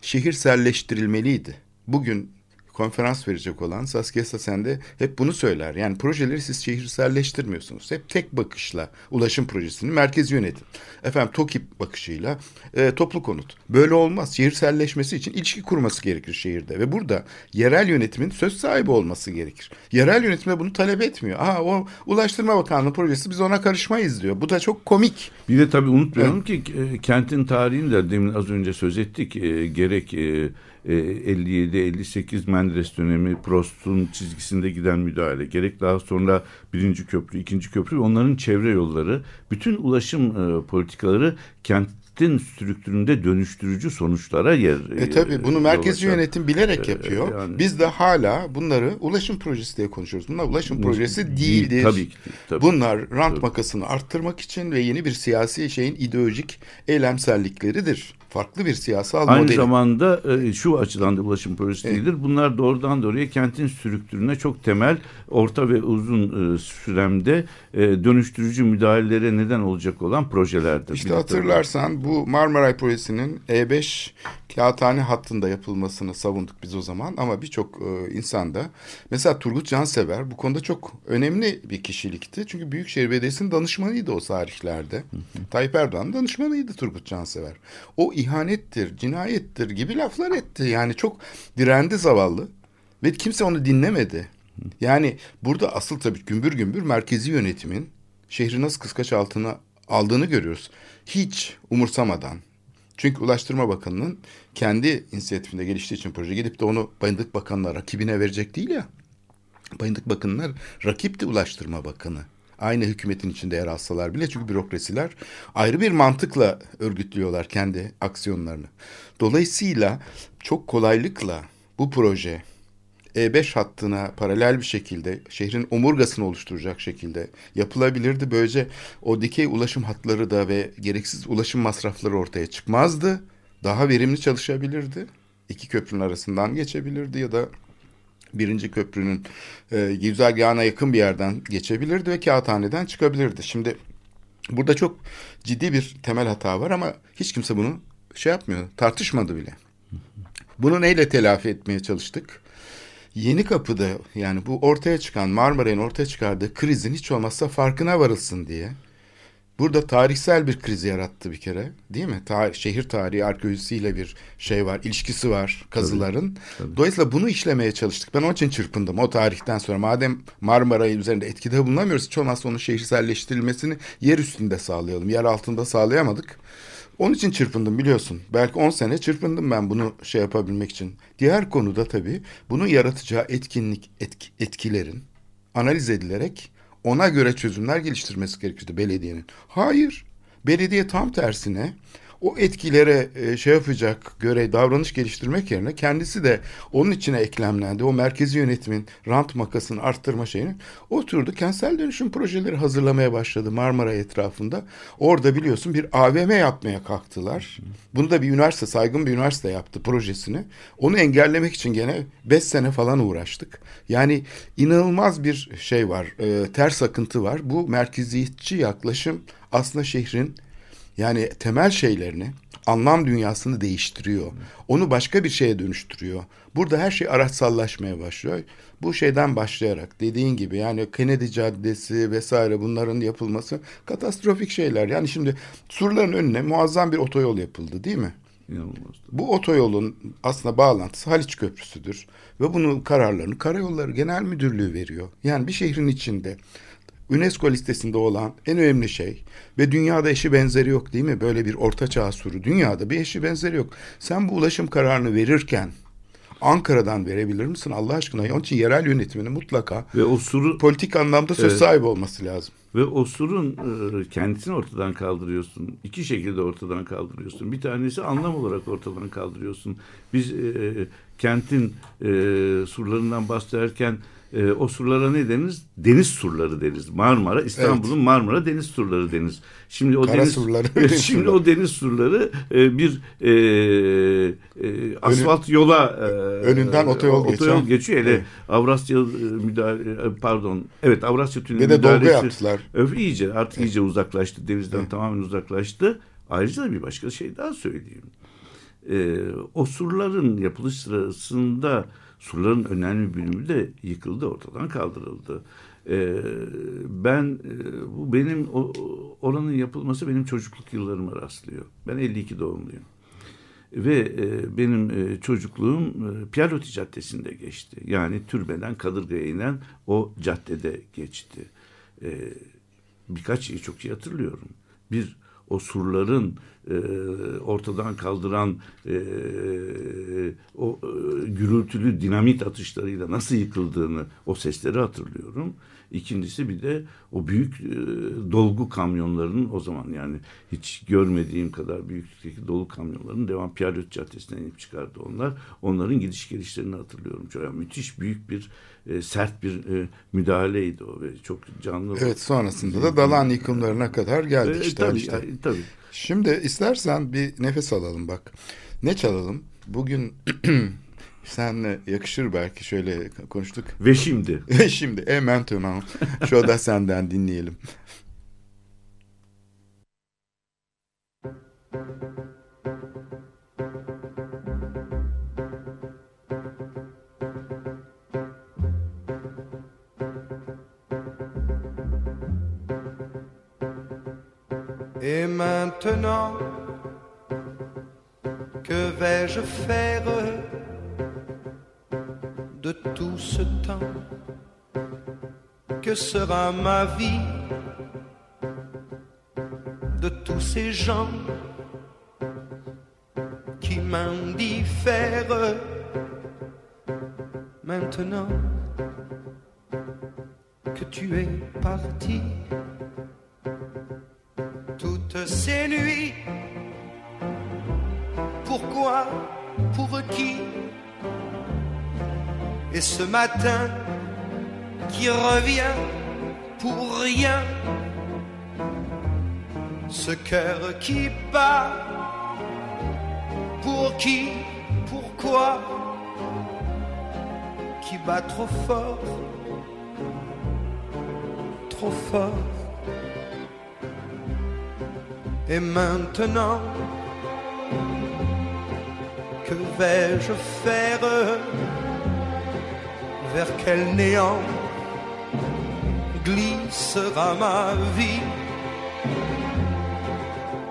şehirselleştirilmeliydi. Bugün konferans verecek olan Saskia Sassen de hep bunu söyler. Yani projeleri siz şehirselleştirmiyorsunuz. Hep tek bakışla ulaşım projesini merkezi yönetin. Efendim TOKİ bakışıyla e, toplu konut. Böyle olmaz. Şehirselleşmesi için ilişki kurması gerekir şehirde. Ve burada yerel yönetimin söz sahibi olması gerekir. Yerel yönetim de bunu talep etmiyor. Aa o Ulaştırma Bakanlığı projesi biz ona karışmayız diyor. Bu da çok komik. Bir de tabii unutmayalım ki e, kentin tarihini de demin az önce söz ettik. E, gerek e, 57-58 Menderes dönemi Prost'un çizgisinde giden müdahale. Gerek daha sonra birinci köprü, ikinci köprü ve onların çevre yolları. Bütün ulaşım e, politikaları kentin strüktüründe dönüştürücü sonuçlara yer E tabi bunu merkezi yönetim bilerek Ee, yapıyor. yani- Biz de hala bunları ulaşım projesi diye konuşuyoruz. Bunlar ulaşım projesi Değil, değildir. tabii ki değil, tabii. Bunlar rant makasını arttırmak için ve yeni bir siyasi şeyin ideolojik eylemsellikleridir. Farklı bir siyasal Aynı modeli. zamanda e, şu açıdan da ulaşım projesi Evet. değildir. Bunlar doğrudan doğruya kentin strüktürüne çok temel, orta ve uzun e, süremde e, dönüştürücü müdahalelere neden olacak olan projelerdir. İşte hatırlarsan bu Marmaray projesinin E5 kağıthane hattında yapılmasını savunduk biz o zaman ama birçok e, insan da mesela Turgut Cansever bu konuda çok önemli bir kişilikti. Çünkü Büyükşehir Belediyesi'nin danışmanıydı o tarihlerde. Tayyip Erdoğan'ın danışmanıydı Turgut Cansever. O ihanettir, cinayettir gibi laflar etti. Yani çok direndi zavallı ve kimse onu dinlemedi. Yani burada asıl tabii gümbür gümbür merkezi yönetimin şehri nasıl kıskaç altına aldığını görüyoruz. Hiç umursamadan. Çünkü Ulaştırma Bakanı'nın kendi inisiyatifinde geliştiği için proje gidip de onu Bayındık Bakanı'na rakibine verecek değil ya. Bayındık Bakanı'na rakipti Ulaştırma Bakanı. Aynı hükümetin içinde yer alsalar bile çünkü bürokrasiler ayrı bir mantıkla örgütlüyorlar kendi aksiyonlarını. Dolayısıyla çok kolaylıkla bu proje E5 hattına paralel bir şekilde şehrin omurgasını oluşturacak şekilde yapılabilirdi. Böylece o dikey ulaşım hatları da ve gereksiz ulaşım masrafları ortaya çıkmazdı. Daha verimli çalışabilirdi. İki köprünün arasından geçebilirdi ya da birinci köprünün e, güzergahına yakın bir yerden geçebilirdi ve kağıthaneden çıkabilirdi. Şimdi burada çok ciddi bir temel hata var ama hiç kimse bunu şey yapmıyor, tartışmadı bile. Bunu neyle telafi etmeye çalıştık? Yeni kapıda yani bu ortaya çıkan Marmaray'ın ortaya çıkardığı krizin hiç olmazsa farkına varılsın diye. Burada tarihsel bir kriz yarattı bir kere değil mi? Ta- şehir tarihi arkeolojisiyle bir şey var, ilişkisi var kazıların. Dolayısıyla bunu işlemeye çalıştık. Ben onun için çırpındım o tarihten sonra. Madem Marmara'yı üzerinde etkide bulunamıyoruz hiç olmazsa onun şehirselleştirilmesini yer üstünde sağlayalım. Yer altında sağlayamadık. Onun için çırpındım biliyorsun. Belki 10 sene çırpındım ben bunu şey yapabilmek için. Diğer konuda tabii bunun yaratacağı etkinlik etki, etkilerin analiz edilerek ona göre çözümler geliştirmesi gerekiyordu belediyenin. Hayır. Belediye tam tersine o etkilere e, şey yapacak göre davranış geliştirmek yerine kendisi de onun içine eklemlendi. O merkezi yönetimin rant makasını arttırma şeyini oturdu. Kentsel dönüşüm projeleri hazırlamaya başladı Marmara etrafında. Orada biliyorsun bir AVM yapmaya kalktılar. Bunu da bir üniversite, saygın bir üniversite yaptı projesini. Onu engellemek için gene 5 sene falan uğraştık. Yani inanılmaz bir şey var, e, ters akıntı var. Bu merkeziyetçi yaklaşım aslında şehrin yani temel şeylerini, anlam dünyasını değiştiriyor. Onu başka bir şeye dönüştürüyor. Burada her şey araçsallaşmaya başlıyor. Bu şeyden başlayarak dediğin gibi yani Kennedy Caddesi vesaire bunların yapılması katastrofik şeyler. Yani şimdi surların önüne muazzam bir otoyol yapıldı değil mi? İnanılmaz. Bu otoyolun aslında bağlantısı Haliç Köprüsü'dür. Ve bunun kararlarını Karayolları Genel Müdürlüğü veriyor. Yani bir şehrin içinde UNESCO listesinde olan en önemli şey ve dünyada eşi benzeri yok değil mi? Böyle bir orta çağ suru dünyada bir eşi benzeri yok. Sen bu ulaşım kararını verirken Ankara'dan verebilir misin Allah aşkına? Onun için yerel yönetiminin mutlaka Ve o suru politik anlamda söz Evet. sahibi olması lazım. Ve o surun e, kendisini ortadan kaldırıyorsun. İki şekilde ortadan kaldırıyorsun. Bir tanesi anlam olarak ortadan kaldırıyorsun. Biz e, kentin e, surlarından bahsederken e, o surlara ne deniz? Deniz surları deriz. Marmara, İstanbul'un Marmara deniz surları deniz. Şimdi o Kara deniz surları, [laughs] deniz şimdi surları. o deniz surları e, bir e, e, asfalt yola e, önünden otoyol geçen. geçiyor. Hele Evet. Avrasya e, müdahale e, pardon. Evet Avrasya Tüneli Ve de dolgu müdahalesi- yaptılar. Öf iyice artık iyice uzaklaştı. Denizden tamamen uzaklaştı. Ayrıca da bir başka şey daha söyleyeyim. Ee, o surların yapılış sırasında surların önemli bir bölümü de yıkıldı, ortadan kaldırıldı. Ee, ben e, bu benim oranın yapılması benim çocukluk yıllarıma rastlıyor. Ben 52 doğumluyum. Ve e, benim e, çocukluğum e, Pialoti Caddesi'nde geçti. Yani Türbe'den Kadırga'ya inen o caddede geçti. E, birkaç şeyi çok iyi hatırlıyorum. Bir, o surların e, ortadan kaldıran e, o e, gürültülü dinamit atışlarıyla nasıl yıkıldığını, o sesleri hatırlıyorum. İkincisi bir de o büyük e, dolgu kamyonlarının o zaman yani hiç görmediğim kadar büyüklükteki dolu kamyonların devam Piyalet Caddesi'ne inip çıkardı onlar. Onların gidiş gelişlerini hatırlıyorum. Çok yani müthiş büyük bir e, sert bir e, müdahaleydi o ve çok canlı. Evet sonrasında da dalan yıkımlarına kadar geldik E, işte. tabii, işte. tabii. Şimdi istersen bir nefes alalım bak. Ne çalalım? Bugün [clears throat] senle yakışır belki şöyle konuştuk. Ve şimdi [laughs] Ve şimdi e maintenant şu da senden dinleyelim. Et maintenant, que vais-je faire de tout ce temps Que sera ma vie de tous ces gens qui m'indiffèrent Maintenant que tu es parti toutes ces nuits. Pourquoi Pour qui Et ce matin qui revient pour rien. Ce cœur qui bat. Pour qui? Pourquoi? Qui bat trop fort? Trop fort et maintenant, que vais-je faire Vers quel néant glissera ma vie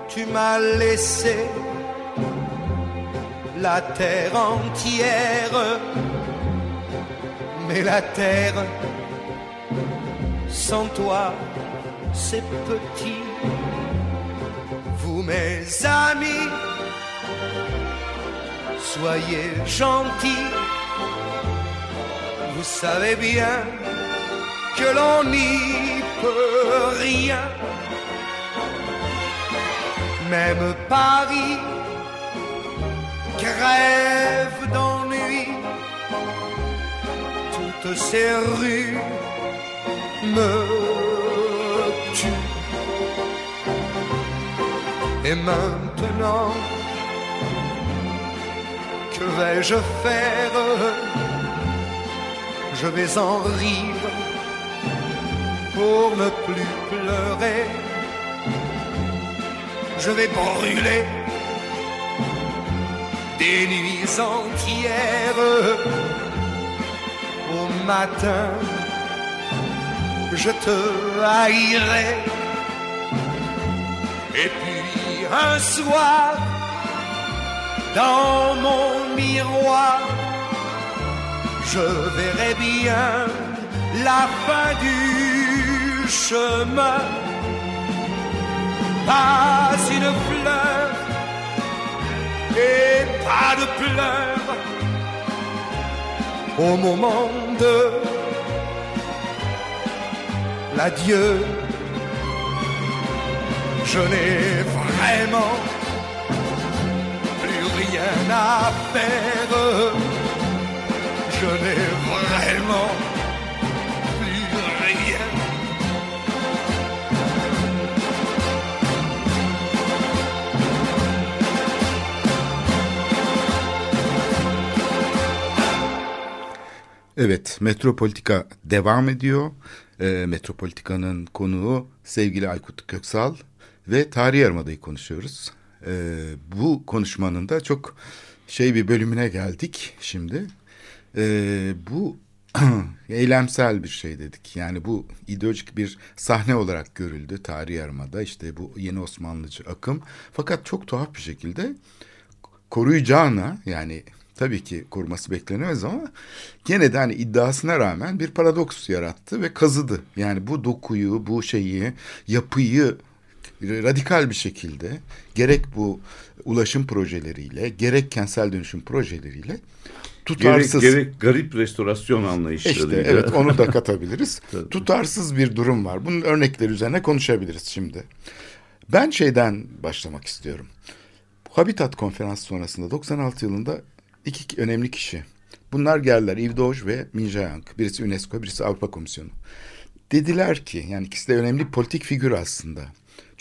Tu m'as laissé la terre entière, mais la terre sans toi, c'est petit mes amis, soyez gentils. Vous savez bien que l'on n'y peut rien. Même Paris crève d'ennui. Toutes ces rues me Et maintenant, que vais-je faire? Je vais en rire pour ne plus pleurer. Je vais brûler des nuits entières. Au matin, je te haïrai. Un soir, dans mon miroir, je verrai bien la fin du chemin. Pas une fleur et pas de pleurs, au moment de l'adieu. Je n'ai vraiment plus rien à faire. Je n'ai vraiment plus rien. Evet, Metropolitika devam ediyor. Ee, Metropolitika'nın konuğu sevgili Aykut Köksal ve Tarih Yarımada'yı konuşuyoruz. Ee, bu konuşmanın da çok şey bir bölümüne geldik şimdi. Ee, bu [clears throat] eylemsel bir şey dedik. Yani bu ideolojik bir sahne olarak görüldü Tarih Yarımada. İşte bu yeni Osmanlıcı akım. Fakat çok tuhaf bir şekilde koruyacağına yani tabii ki koruması beklenemez ama gene de hani iddiasına rağmen bir paradoks yarattı ve kazıdı. Yani bu dokuyu, bu şeyi, yapıyı radikal bir şekilde gerek bu ulaşım projeleriyle gerek kentsel dönüşüm projeleriyle Gerek, tutarsız gerek garip restorasyon anlayışlarıyla. işte evet onu da [laughs] katabiliriz. Tutarsız bir durum var. Bunun örnekleri üzerine konuşabiliriz şimdi. Ben şeyden başlamak istiyorum. Habitat konferansı sonrasında 96 yılında iki önemli kişi. Bunlar geldiler Yves Doge ve Min Jae-young. Birisi UNESCO, birisi Avrupa Komisyonu. Dediler ki yani ikisi de önemli politik figür aslında.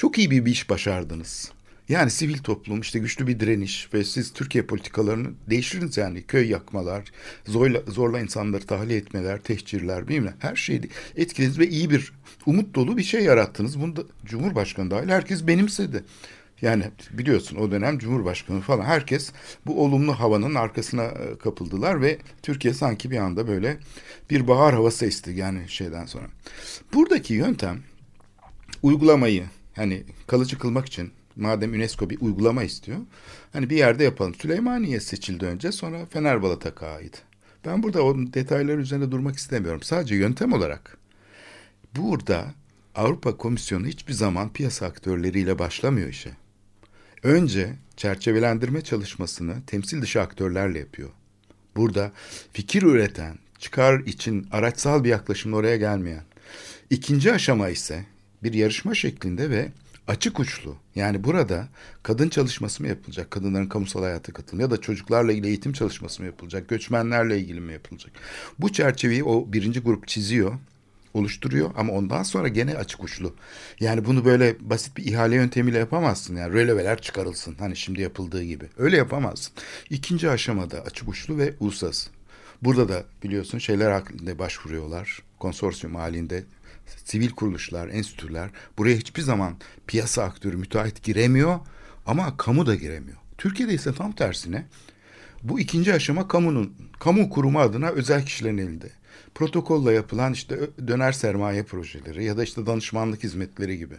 Çok iyi bir iş başardınız. Yani sivil toplum işte güçlü bir direniş ve siz Türkiye politikalarını değiştiriniz yani köy yakmalar, zorla, zorla insanları tahliye etmeler, tehcirler bilmem her şeyi etkilediniz ve iyi bir umut dolu bir şey yarattınız. Bunu da Cumhurbaşkanı dahil herkes benimsedi. Yani biliyorsun o dönem Cumhurbaşkanı falan herkes bu olumlu havanın arkasına e, kapıldılar ve Türkiye sanki bir anda böyle bir bahar havası esti yani şeyden sonra. Buradaki yöntem uygulamayı hani kalıcı kılmak için madem UNESCO bir uygulama istiyor hani bir yerde yapalım. Süleymaniye seçildi önce sonra Fenerbalat'a ait. Ben burada o detaylar üzerinde durmak istemiyorum. Sadece yöntem olarak burada Avrupa Komisyonu hiçbir zaman piyasa aktörleriyle başlamıyor işe. Önce çerçevelendirme çalışmasını temsil dışı aktörlerle yapıyor. Burada fikir üreten, çıkar için araçsal bir yaklaşımla oraya gelmeyen. İkinci aşama ise bir yarışma şeklinde ve açık uçlu. Yani burada kadın çalışması mı yapılacak? Kadınların kamusal hayata katılımı ya da çocuklarla ilgili eğitim çalışması mı yapılacak? Göçmenlerle ilgili mi yapılacak? Bu çerçeveyi o birinci grup çiziyor oluşturuyor ama ondan sonra gene açık uçlu. Yani bunu böyle basit bir ihale yöntemiyle yapamazsın. Yani röleveler çıkarılsın hani şimdi yapıldığı gibi. Öyle yapamazsın. İkinci aşamada açık uçlu ve uluslararası. Burada da biliyorsun şeyler halinde başvuruyorlar. Konsorsiyum halinde sivil kuruluşlar, enstitüler buraya hiçbir zaman piyasa aktörü, müteahhit giremiyor ama kamu da giremiyor. Türkiye'de ise tam tersine bu ikinci aşama kamunun, kamu kurumu adına özel kişilerin elinde. Protokolla yapılan işte döner sermaye projeleri ya da işte danışmanlık hizmetleri gibi.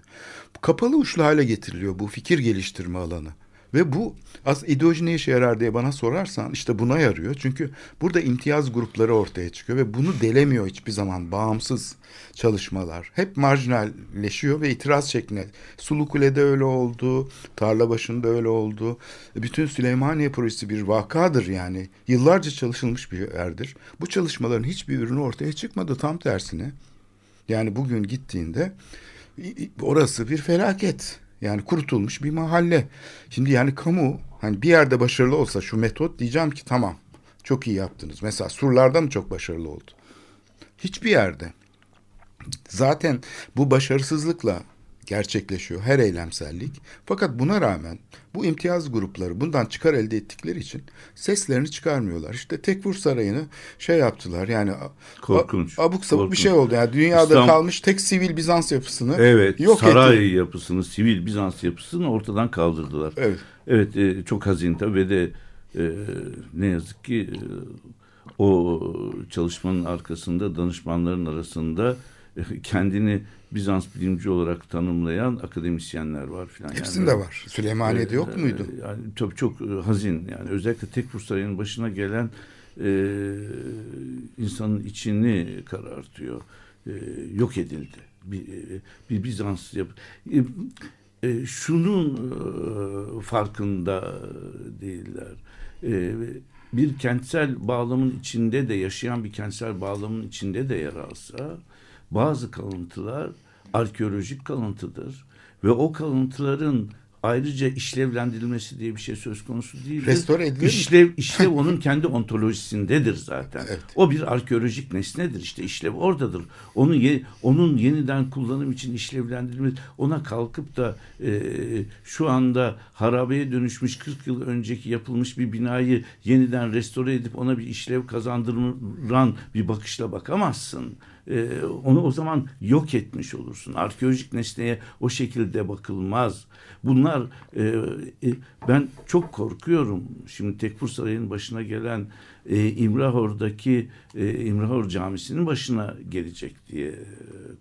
Kapalı uçlu hale getiriliyor bu fikir geliştirme alanı. Ve bu az ideoloji ne işe yarar diye bana sorarsan işte buna yarıyor. Çünkü burada imtiyaz grupları ortaya çıkıyor ve bunu delemiyor hiçbir zaman bağımsız çalışmalar. Hep marjinalleşiyor ve itiraz şeklinde. Sulukule'de öyle oldu, tarla başında öyle oldu. Bütün Süleymaniye projesi bir vakadır yani. Yıllarca çalışılmış bir yerdir. Bu çalışmaların hiçbir ürünü ortaya çıkmadı tam tersine. Yani bugün gittiğinde orası bir felaket. Yani kurutulmuş bir mahalle. Şimdi yani kamu hani bir yerde başarılı olsa şu metot diyeceğim ki tamam çok iyi yaptınız. Mesela surlarda mı çok başarılı oldu? Hiçbir yerde. Zaten bu başarısızlıkla gerçekleşiyor her eylemsellik. Fakat buna rağmen bu imtiyaz grupları bundan çıkar elde ettikleri için seslerini çıkarmıyorlar. İşte Tekfur Sarayı'nı şey yaptılar yani Korkunç. abuk sabuk Korkunç. bir şey oldu. Yani dünyada İstanbul- kalmış tek sivil Bizans yapısını Evet, yok saray etti. yapısını, sivil Bizans yapısını ortadan kaldırdılar. Evet. Evet, e, çok hazin tabii ve de e, ne yazık ki e, o çalışmanın arkasında danışmanların arasında e, kendini Bizans bilimci olarak tanımlayan akademisyenler var filan. Hepsinde Yani, var. Süleymaniye'de yok e, muydu? Yani çok çok e, hazin yani özellikle Tekfur Sarayı'nın başına gelen e, insanın içini karartıyor. E, yok edildi. Bir, e, bir Bizans yap. E, e, şunun e, farkında değiller. E, bir kentsel bağlamın içinde de yaşayan bir kentsel bağlamın içinde de yer alsa bazı kalıntılar arkeolojik kalıntıdır ve o kalıntıların ayrıca işlevlendirilmesi diye bir şey söz konusu değil. Restore edilir mi? İşlev, işlev [laughs] onun kendi ontolojisindedir zaten. Evet. O bir arkeolojik nesnedir işte işlev oradadır. Onun ye, onun yeniden kullanım için işlevlendirilmesi ona kalkıp da e, şu anda harabeye dönüşmüş 40 yıl önceki yapılmış bir binayı yeniden restore edip ona bir işlev kazandıran bir bakışla bakamazsın. E, onu o zaman yok etmiş olursun. Arkeolojik nesneye o şekilde bakılmaz. Bunlar e, e, ben çok korkuyorum. Şimdi Tekfur Sarayı'nın başına gelen e, İmrahor'daki e, İmrahor Camisi'nin başına gelecek diye e,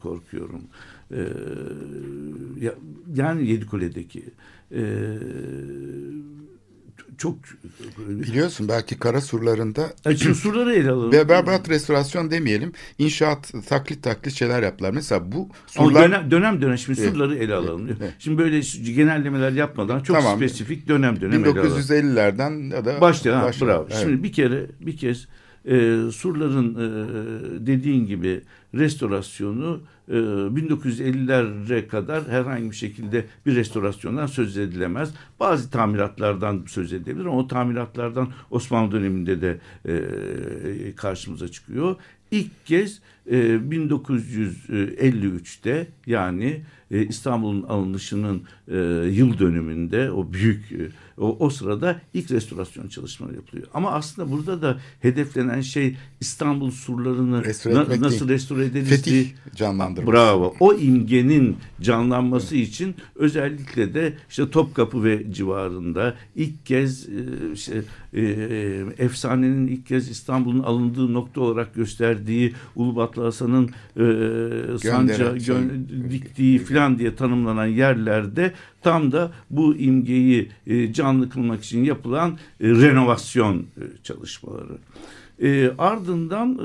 korkuyorum. E, ya, yani Yedikule'deki e, çok Biliyorsun belki kara surlarında E, [clears throat] surları ele alalım. ve berbat restorasyon demeyelim. İnşaat taklit taklit şeyler yaptılar. Mesela bu Ama surlar dönem, dönem dönem şimdi Evet. surları ele alalım. Evet. Şimdi böyle genellemeler yapmadan çok Tamam. spesifik dönem dönem ele alalım. 1950'lerden ya da başlıyor. bravo. Evet. Şimdi bir kere bir kez e, surların e, dediğin gibi restorasyonu e, 1950'lere kadar herhangi bir şekilde bir restorasyondan söz edilemez. Bazı tamiratlardan söz edilebilir ama o tamiratlardan Osmanlı döneminde de e, karşımıza çıkıyor. İlk kez e, 1953'te yani e, İstanbul'un alınışının e, yıl dönümünde o büyük e, o, o sırada ilk restorasyon çalışmaları yapılıyor. Ama aslında burada da hedeflenen şey İstanbul surlarını Restore na- nasıl değil. restore ederiz Fetih diye- canlandırması. Bravo. O imgenin canlanması için özellikle de işte Topkapı ve civarında ilk kez e, işte, e, efsanenin ilk kez İstanbul'un alındığı nokta olarak gösterdiği Ulubatlı Hasan'ın e, sanca gö- diktiği filan diye tanımlanan yerlerde tam da bu imgeyi e, canlı kılmak için yapılan e, renovasyon e, çalışmaları. Ardından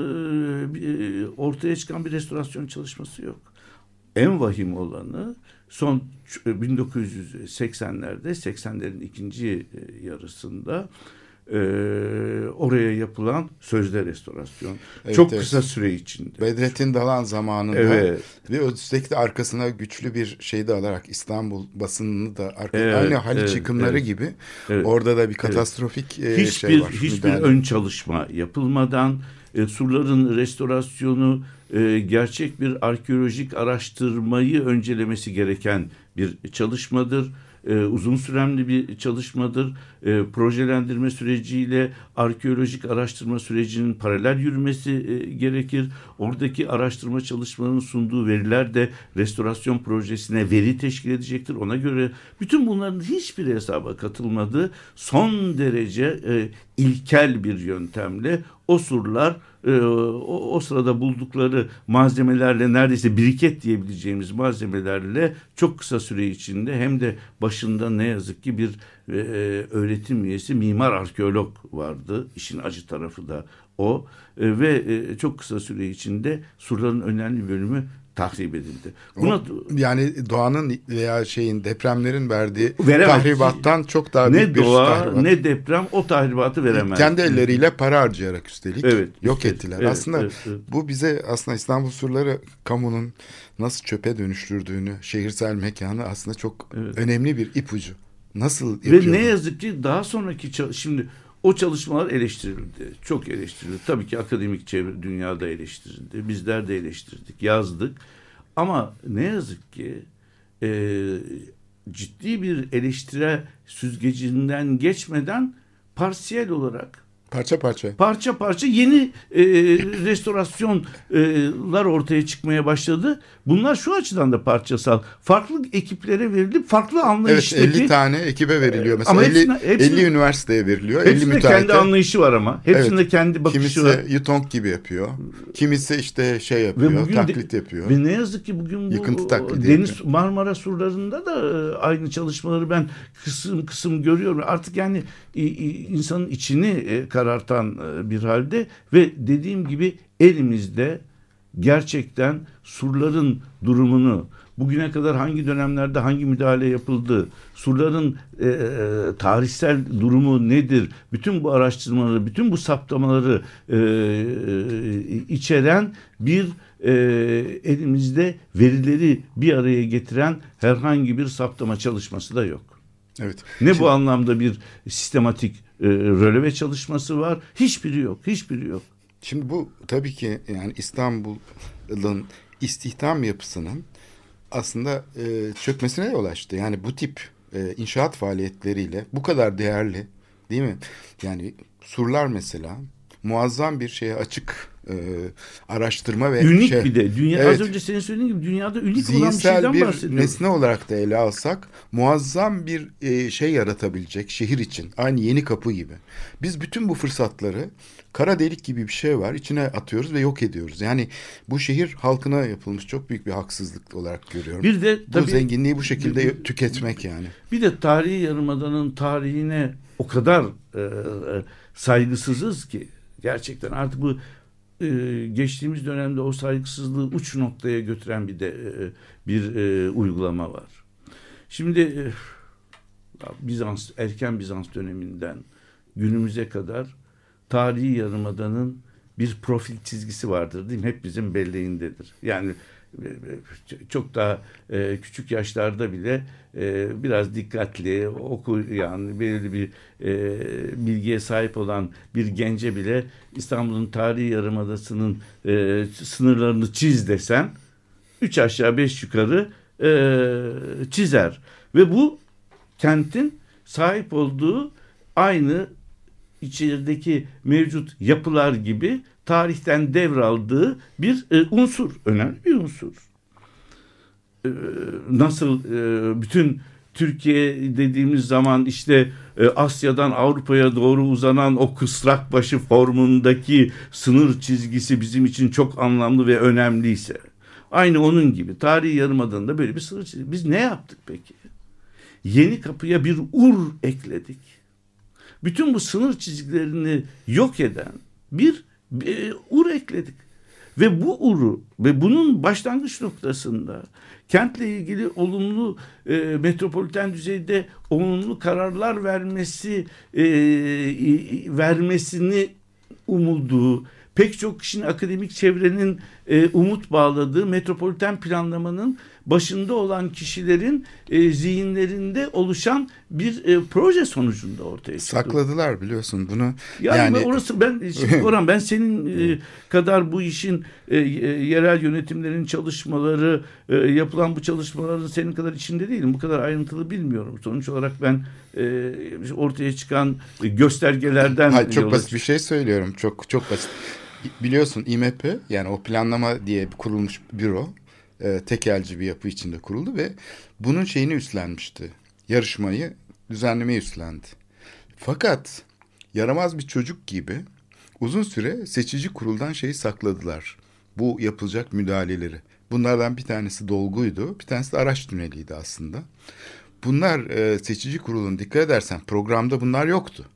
ortaya çıkan bir restorasyon çalışması yok. En vahim olanı son ç- 1980'lerde 80'lerin ikinci yarısında e, oraya yapılan sözde restorasyon. Evet, Çok evet. kısa süre içinde. Bedrettin Dalan zamanında Evet. ve de arkasına güçlü bir şey de alarak İstanbul basınını da arka, Evet, aynı Haliç evet, yıkımları evet. gibi Evet. orada da bir katastrofik e, hiçbir şey var. hiçbir müdahale. ön çalışma yapılmadan e, surların restorasyonu e, gerçek bir arkeolojik araştırmayı öncelemesi gereken bir çalışmadır. E, uzun süremli bir çalışmadır. E, projelendirme süreciyle arkeolojik araştırma sürecinin paralel yürümesi e, gerekir. Oradaki araştırma çalışmalarının sunduğu veriler de restorasyon projesine veri teşkil edecektir. Ona göre bütün bunların hiçbir hesaba katılmadığı son derece e, ilkel bir yöntemle o surlar e, o, o sırada buldukları malzemelerle neredeyse biriket diyebileceğimiz malzemelerle çok kısa süre içinde hem de başında ne yazık ki bir e, öğretim üyesi mimar arkeolog vardı. İşin acı tarafı da o E, ve e, çok kısa süre içinde surların önemli bölümü tahrip edildi. Buna yani doğanın veya şeyin depremlerin verdiği Veremez. tahribattan çok daha büyük ne bir doğa tahribat. ne deprem o tahribatı veremez. Kendi elleriyle para harcayarak üstelik Evet, yok üstelik. ettiler. Evet, aslında evet, evet. bu bize aslında İstanbul surları kamunun nasıl çöpe dönüştürdüğünü, şehirsel mekanı aslında çok önemli bir ipucu. Nasıl yapıyor? Ve ne yazık ki daha sonraki şimdi o çalışmalar eleştirildi. Çok eleştirildi. Tabii ki akademik çevre dünyada eleştirildi. Bizler de eleştirdik, yazdık. Ama ne yazık ki e, ciddi bir eleştire süzgecinden geçmeden parsiyel olarak Parça parça. parça parça yeni e, restorasyonlar ortaya çıkmaya başladı. Bunlar şu açıdan da parçasal. Farklı ekiplere verilip farklı Evet anlayıştaki 50 tane ekibe veriliyor. Mesela Ama 50, hepsine- hepsine- 50 üniversiteye veriliyor. 50 hepsinde müteahhite. kendi anlayışı var ama. Hepsinde Evet. kendi bakışı Kimisi var. Yutong gibi yapıyor. Kimisi işte şey Ve yapıyor, bugün de- taklit yapıyor. Ve ne yazık ki bugün bu Yıkıntı taklidi deniz yapıyor. Marmara surlarında da e, aynı çalışmaları ben kısım kısım görüyorum. Artık yani insanın içini e, karartan e, bir halde ve dediğim gibi elimizde gerçekten surların durumunu, bugüne kadar hangi dönemlerde hangi müdahale yapıldı, surların e, e, tarihsel durumu nedir, bütün bu araştırmaları, bütün bu saptamaları e, e, içeren bir e, elimizde verileri bir araya getiren herhangi bir saptama çalışması da yok. Evet. Ne Şimdi- bu anlamda bir sistematik e, röleve çalışması var? Hiçbiri yok, hiçbiri yok. Şimdi bu tabii ki yani İstanbul'un istihdam yapısının aslında e, çökmesine yol açtı. Yani bu tip e, inşaat faaliyetleriyle bu kadar değerli değil mi? Yani surlar mesela muazzam bir şeye açık e, araştırma ve Ünik şey- bir de. Dünya, Evet. Az önce senin söylediğin gibi dünyada ünik olan bir şeyden bir bahsediyoruz. nesne olarak da ele alsak muazzam bir e, şey yaratabilecek şehir için. Aynı yeni kapı gibi. Biz bütün bu fırsatları kara delik gibi bir şey var içine atıyoruz ve yok ediyoruz. Yani bu şehir halkına yapılmış çok büyük bir haksızlık olarak görüyorum. Bir de bu tabii zenginliği bu şekilde tüketmek yani. bir de tarihi yarımadanın tarihine o kadar e, e, saygısızız ki gerçekten artık bu e, geçtiğimiz dönemde o saygısızlığı uç noktaya götüren bir de e, bir e, uygulama var. Şimdi e, Bizans erken Bizans döneminden günümüze kadar tarihi yarımadanın bir profil çizgisi vardır değil mi? Hep bizim belleğindedir. Yani çok daha e, küçük yaşlarda bile e, biraz dikkatli okuyan belirli bir e, bilgiye sahip olan bir gence bile İstanbul'un tarihi yarımadasının e, sınırlarını çiz desen üç aşağı beş yukarı çizer. Ve bu kentin sahip olduğu aynı içerideki mevcut yapılar gibi tarihten devraldığı bir e, unsur, önemli bir unsur. E, nasıl e, bütün Türkiye dediğimiz zaman işte e, Asya'dan Avrupa'ya doğru uzanan o kısrak başı formundaki sınır çizgisi bizim için çok anlamlı ve önemliyse aynı onun gibi tarihi yarımadığında böyle bir sınır çizgisi. Biz ne yaptık peki? Yeni kapıya bir ur ekledik bütün bu sınır çizgilerini yok eden bir, bir ur ekledik. Ve bu uru ve bunun başlangıç noktasında kentle ilgili olumlu e, metropoliten düzeyde olumlu kararlar vermesi e, e, vermesini umulduğu pek çok kişinin akademik çevrenin e, umut bağladığı metropoliten planlamanın başında olan kişilerin e, zihinlerinde oluşan bir e, proje sonucunda ortaya çıktı. Sakladılar biliyorsun bunu. Yani, Yani, ben orası ben [laughs] Orhan ben senin e, kadar bu işin e, e, yerel yönetimlerin çalışmaları e, yapılan bu çalışmaların senin kadar içinde değilim. Bu kadar ayrıntılı bilmiyorum. Sonuç olarak ben e, ortaya çıkan göstergelerden Hayır, çok basit bir şey söylüyorum. Çok çok basit. Biliyorsun İMP yani o planlama diye kurulmuş büro e, tekelci bir yapı içinde kuruldu ve bunun şeyini üstlenmişti. Yarışmayı düzenlemeyi üstlendi. Fakat yaramaz bir çocuk gibi uzun süre seçici kuruldan şeyi sakladılar. Bu yapılacak müdahaleleri. Bunlardan bir tanesi dolguydu, bir tanesi de araç tüneliydi aslında. Bunlar e, seçici kurulun dikkat edersen programda bunlar yoktu.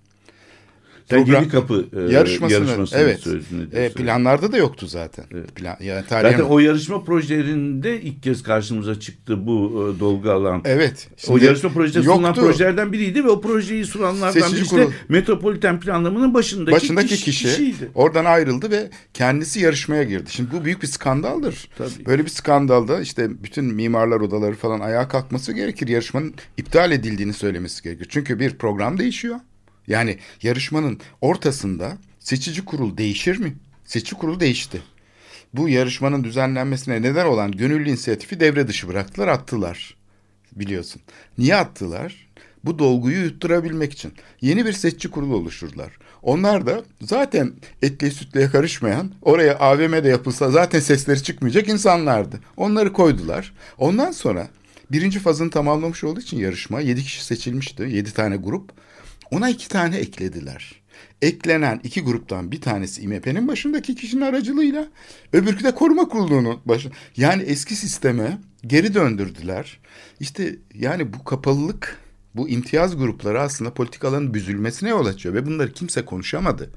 Program- Yeni Kapı e, yarışmasını, yarışmasını evet. sözünü E, planlarda da yoktu zaten. Evet. Plan, yani tarihe- Zaten o yarışma projelerinde ilk kez karşımıza çıktı bu e, dolgu alan. evet. o yarışma projesi sunulan yoktu. projelerden biriydi ve o projeyi sunanlardan Seçici birisi kurul. de metropoliten planlamanın başındaki, başındaki kişi, kişi kişiydi. oradan ayrıldı ve kendisi yarışmaya girdi. Şimdi bu büyük bir skandaldır. Tabii. Böyle bir skandalda işte bütün mimarlar odaları falan ayağa kalkması gerekir. Yarışmanın iptal edildiğini söylemesi gerekir. Çünkü bir program değişiyor. Yani yarışmanın ortasında seçici kurul değişir mi? Seçici kurul değişti. Bu yarışmanın düzenlenmesine neden olan gönüllü inisiyatifi devre dışı bıraktılar, attılar. Biliyorsun. Niye attılar? Bu dolguyu yutturabilmek için. Yeni bir seçici kurulu oluşturdular. Onlar da zaten etliye sütlüye karışmayan, oraya AVM'de yapılsa zaten sesleri çıkmayacak insanlardı. Onları koydular. Ondan sonra birinci fazını tamamlamış olduğu için yarışma yedi kişi seçilmişti. Yedi tane grup. Ona iki tane eklediler. Eklenen iki gruptan bir tanesi İMP'nin başındaki kişinin aracılığıyla öbürkü de koruma kurulunun başı. Yani eski sisteme geri döndürdüler. İşte yani bu kapalılık, bu imtiyaz grupları aslında politikaların büzülmesine yol açıyor ve bunları kimse konuşamadı.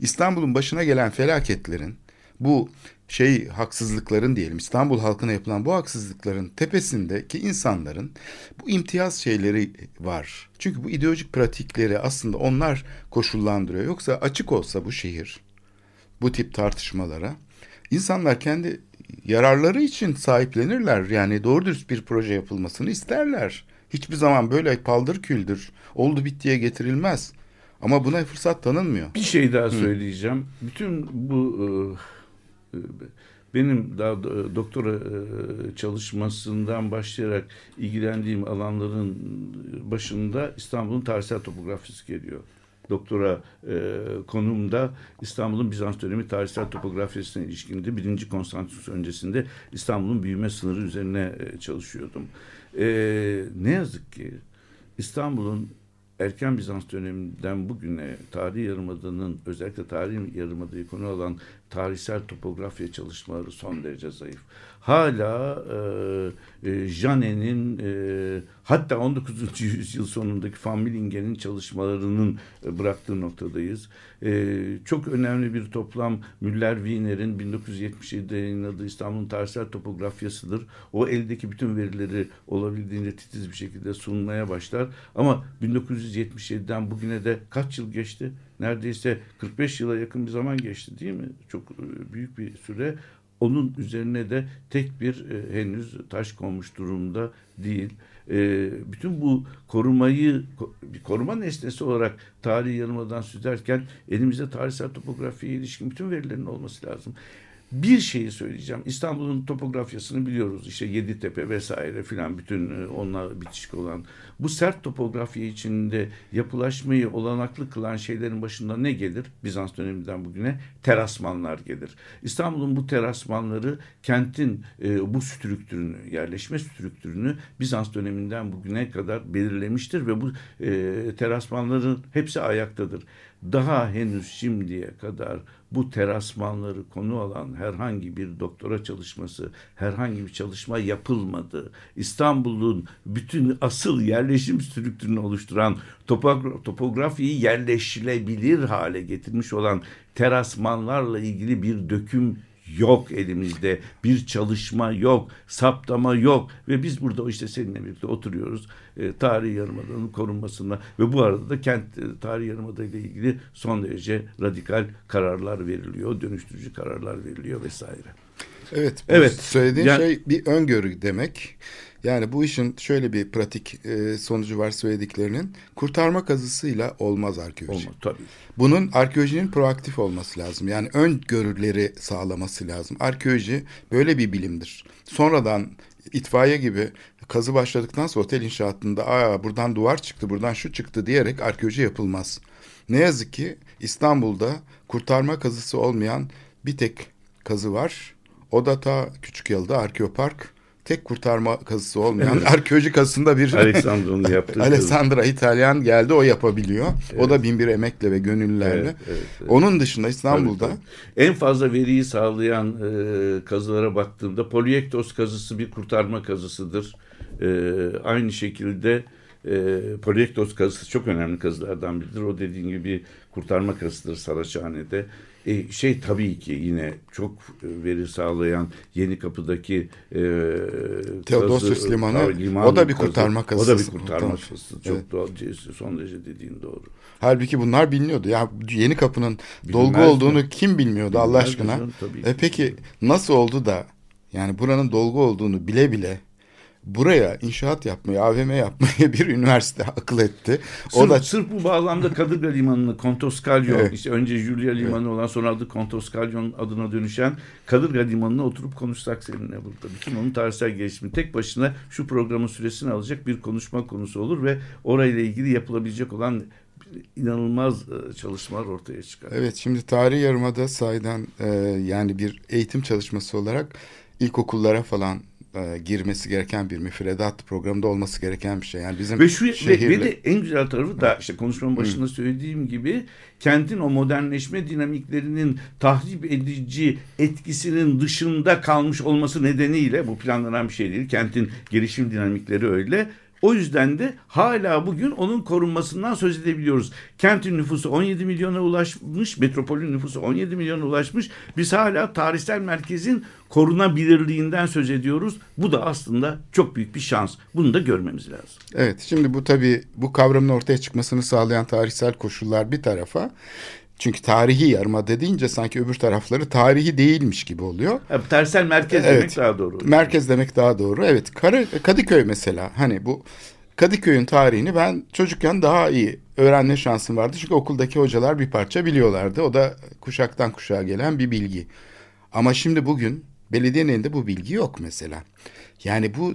İstanbul'un başına gelen felaketlerin bu şey haksızlıkların diyelim İstanbul halkına yapılan bu haksızlıkların tepesindeki insanların bu imtiyaz şeyleri var. Çünkü bu ideolojik pratikleri aslında onlar koşullandırıyor. Yoksa açık olsa bu şehir bu tip tartışmalara insanlar kendi yararları için sahiplenirler. Yani doğru dürüst bir proje yapılmasını isterler. Hiçbir zaman böyle paldır küldür oldu bittiye getirilmez. Ama buna fırsat tanınmıyor. Bir şey daha söyleyeceğim. Bütün bu e, benim daha do- doktora e, çalışmasından başlayarak ilgilendiğim alanların başında İstanbul'un tarihsel topografisi geliyor. Doktora e, konumda İstanbul'un Bizans dönemi tarihsel topografisine ilişkindi. Birinci Konstantinus öncesinde İstanbul'un büyüme sınırı üzerine e, çalışıyordum. E, ne yazık ki İstanbul'un erken Bizans döneminden bugüne tarihi yarımadanın özellikle tarihi yarımadayı konu alan tarihsel topografya çalışmaları son derece zayıf. Hala e, e, Janet'in e, hatta 19. yüzyıl sonundaki Van Millingen'in çalışmalarının e, bıraktığı noktadayız. E, çok önemli bir toplam Müller-Wiener'in 1977'de yayınladığı İstanbul'un tarihsel topografyasıdır. O eldeki bütün verileri olabildiğince titiz bir şekilde sunmaya başlar. Ama 1977'den bugüne de kaç yıl geçti? Neredeyse 45 yıla yakın bir zaman geçti değil mi? Çok e, büyük bir süre. Onun üzerine de tek bir e, henüz taş konmuş durumda değil. E, bütün bu korumayı koruma nesnesi olarak tarihi yarımadan süzerken elimizde tarihsel topografiye ilişkin bütün verilerin olması lazım. Bir şeyi söyleyeceğim. İstanbul'un topografyasını biliyoruz. İşte Yeditepe vesaire filan bütün e, onunla bitişik olan. Bu sert topografya içinde yapılaşmayı olanaklı kılan şeylerin başında ne gelir? Bizans döneminden bugüne terasmanlar gelir. İstanbul'un bu terasmanları kentin e, bu strüktürünü, yerleşme strüktürünü Bizans döneminden bugüne kadar belirlemiştir ve bu e, terasmanların hepsi ayaktadır. Daha henüz şimdiye kadar bu terasmanları konu alan herhangi bir doktora çalışması, herhangi bir çalışma yapılmadı. İstanbul'un bütün asıl yerleşim strüktürünü oluşturan topogra- topografiyi yerleşilebilir hale getirmiş olan terasmanlarla ilgili bir döküm yok elimizde. Bir çalışma yok, saptama yok ve biz burada işte seninle birlikte oturuyoruz. E, tarihi yarımadanın korunmasında ve bu arada da kent e, tarihi yarımada ile ilgili son derece radikal kararlar veriliyor, dönüştürücü kararlar veriliyor vesaire. Evet. Evet. Söylediğin Yani- şey bir öngörü demek. Yani bu işin şöyle bir pratik e, sonucu var söylediklerinin. Kurtarma kazısıyla olmaz arkeoloji. Olmaz tabii. Bunun arkeolojinin proaktif olması lazım. Yani öngörüleri sağlaması lazım. Arkeoloji böyle bir bilimdir. Sonradan itfaiye gibi kazı başladıktan sonra otel inşaatında Aa, buradan duvar çıktı, buradan şu çıktı diyerek arkeoloji yapılmaz. Ne yazık ki İstanbul'da kurtarma kazısı olmayan bir tek kazı var. O da ta Küçükyalı'da Arkeopark. Tek kurtarma kazısı olmayan arkeoloji kazısında bir [laughs] Alexandro'nun yaptığı [laughs] Alessandra İtalyan geldi o yapabiliyor. O da bin bir emekle ve gönüllülerle. Evet, evet, evet. Onun dışında İstanbul'da Tabii, tabii. En fazla veriyi sağlayan e, kazılara baktığımda Polyektos kazısı bir kurtarma kazısıdır. E, aynı şekilde e, Polyektos kazısı çok önemli kazılardan biridir. O dediğin gibi kurtarma kazısıdır Saraçhane'de. E, şey tabii ki yine çok veri sağlayan Yeni Kapı'daki e, Theodosius kazı- Limanı, liman o da bir kazı- kurtarma O da kazısı. bir kurtarma kazısı. Çok Evet. doğal, son derece dediğin doğru. halbuki bunlar biliniyordu. Ya Yeni Kapı'nın dolgu olduğunu mi? kim bilmiyordu Allah Bilmez aşkına? canım, E ki. peki nasıl oldu da yani buranın dolgu olduğunu bile bile buraya inşaat yapmayı, AVM yapmayı [laughs] bir üniversite akıl etti. O Sırf, da sırf bu bağlamda Kadırga Limanı'nı Kontoskalyon, Evet. işte önce Julia Limanı olan sonra adı Kontoskalyon adına dönüşen Kadırga Limanı'na oturup konuşsak seninle burada. Bütün onun tarihsel gelişimi tek başına şu programın süresini alacak bir konuşma konusu olur ve orayla ilgili yapılabilecek olan inanılmaz e, çalışmalar ortaya çıkar. Evet şimdi tarihi yarımada sayeden e, yani bir eğitim çalışması olarak ilkokullara falan e, girmesi gereken bir müfredat programında olması gereken bir şey. Yani bizim Ve şu ve, şehirle- ve de en güzel tarafı da işte konuşmanın başında söylediğim gibi kentin o modernleşme dinamiklerinin tahrip edici etkisinin dışında kalmış olması nedeniyle bu planlanan bir şey değil. Kentin gelişim dinamikleri öyle. O yüzden de hala bugün onun korunmasından söz edebiliyoruz. Kentin nüfusu 17 milyona ulaşmış, metropolün nüfusu 17 milyona ulaşmış. Biz hala tarihsel merkezin korunabilirliğinden söz ediyoruz. Bu da aslında çok büyük bir şans. Bunu da görmemiz lazım. Evet şimdi bu tabii bu kavramın ortaya çıkmasını sağlayan tarihsel koşullar bir tarafa. Çünkü tarihi yarımada deyince sanki öbür tarafları tarihi değilmiş gibi oluyor. Ha, Tarihsel merkez Evet. demek daha doğru. Merkez demek daha doğru. Evet Kadıköy mesela hani bu Kadıköy'ün tarihini ben çocukken daha iyi öğrenme şansım vardı. Çünkü okuldaki hocalar bir parça biliyorlardı. O da kuşaktan kuşağa gelen bir bilgi. Ama şimdi bugün belediyenin elinde bu bilgi yok mesela. Yani bu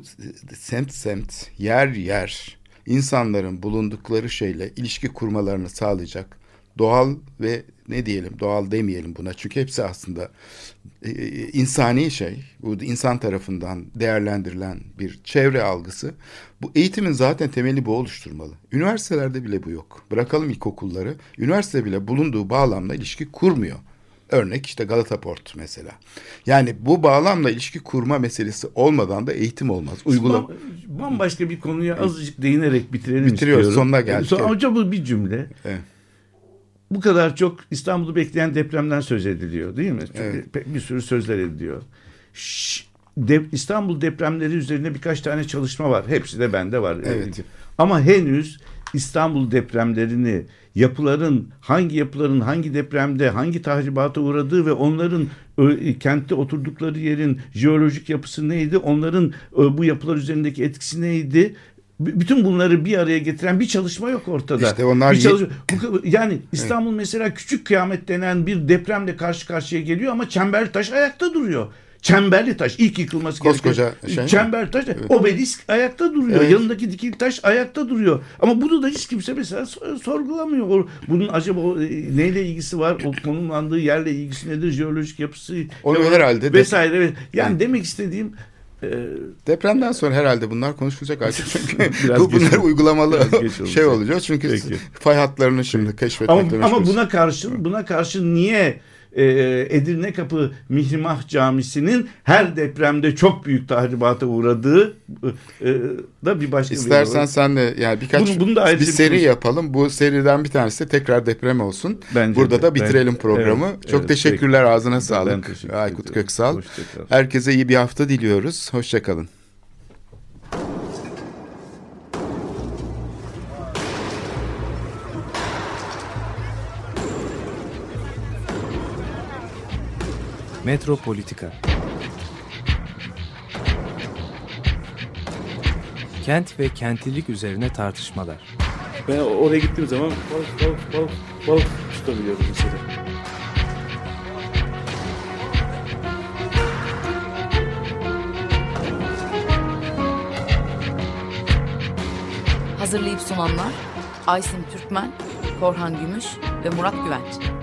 semt semt, yer yer insanların bulundukları şeyle ilişki kurmalarını sağlayacak doğal ve ne diyelim doğal demeyelim buna çünkü hepsi aslında e, insani şey bu insan tarafından değerlendirilen bir çevre algısı bu eğitimin zaten temeli bu oluşturmalı. Üniversitelerde bile bu yok. Bırakalım ilkokulları. Üniversite bile bulunduğu bağlamla ilişki kurmuyor. Örnek işte Galata Port mesela. Yani bu bağlamla ilişki kurma meselesi olmadan da eğitim olmaz. Uygulama. Bam- Bambaşka bir konuya azıcık değinerek bitirelim Bitiriyoruz, istiyorum. sonuna geldik, Son, evet. Bu bir cümle. Evet. Bu kadar çok İstanbul'u bekleyen depremden söz ediliyor değil mi? Çünkü Evet. bir sürü sözler ediliyor. Şş, de- İstanbul depremleri üzerine birkaç tane çalışma var. Hepsi de bende var. Evet. Ama henüz İstanbul depremlerini yapıların hangi yapıların hangi depremde hangi tahribata uğradığı ve onların ö, kentte oturdukları yerin jeolojik yapısı neydi onların ö, bu yapılar üzerindeki etkisi neydi bütün bunları bir araya getiren bir çalışma yok ortada. İşte onlar bir çalışma, bu, yani İstanbul mesela küçük kıyamet denen bir depremle karşı karşıya geliyor ama çemberli taş ayakta duruyor. Çemberli taş ilk yıkılması gereken şey çemberli taş obelisk ayakta duruyor. Evet. Yanındaki dikili taş ayakta duruyor. Ama bunu da hiç kimse mesela sor- sorgulamıyor. Bunun acaba e, neyle ilgisi var? O konumlandığı yerle ilgisi nedir? Jeolojik yapısı Onu herhalde de- vesaire. ve- Yani demek istediğim Depremden sonra herhalde bunlar konuşulacak artık. [laughs] Çünkü Biraz bu bunlar oldu. uygulamalı Biraz şey olacak. Çünkü Peki. fay hatlarını şimdi keşfetmekle ama, ama buna karşın buna karşın niye e, Edirne Kapı Mihrimah Camisi'nin her depremde çok büyük tahribata uğradığı e, da bir başka bir İstersen yol. sen de yani birkaç Bunu- bunu da bir bir seri konuş- yapalım. Bu seriden bir tanesi de tekrar deprem olsun. Bence Burada de, da bitirelim bence- programı. evet, Çok evet, teşekkürler ağzına Ben sağlık. teşekkür Aykut ediyorum. Köksal. Herkese iyi bir hafta diliyoruz. Hoşçakalın. Metropolitika Kent ve kentlilik üzerine tartışmalar. Ben oraya gittiğim zaman balık balık balık balık tutabiliyorum mesela. Hazırlayıp sunanlar Aysin Türkmen, Korhan Gümüş ve Murat Güvenç.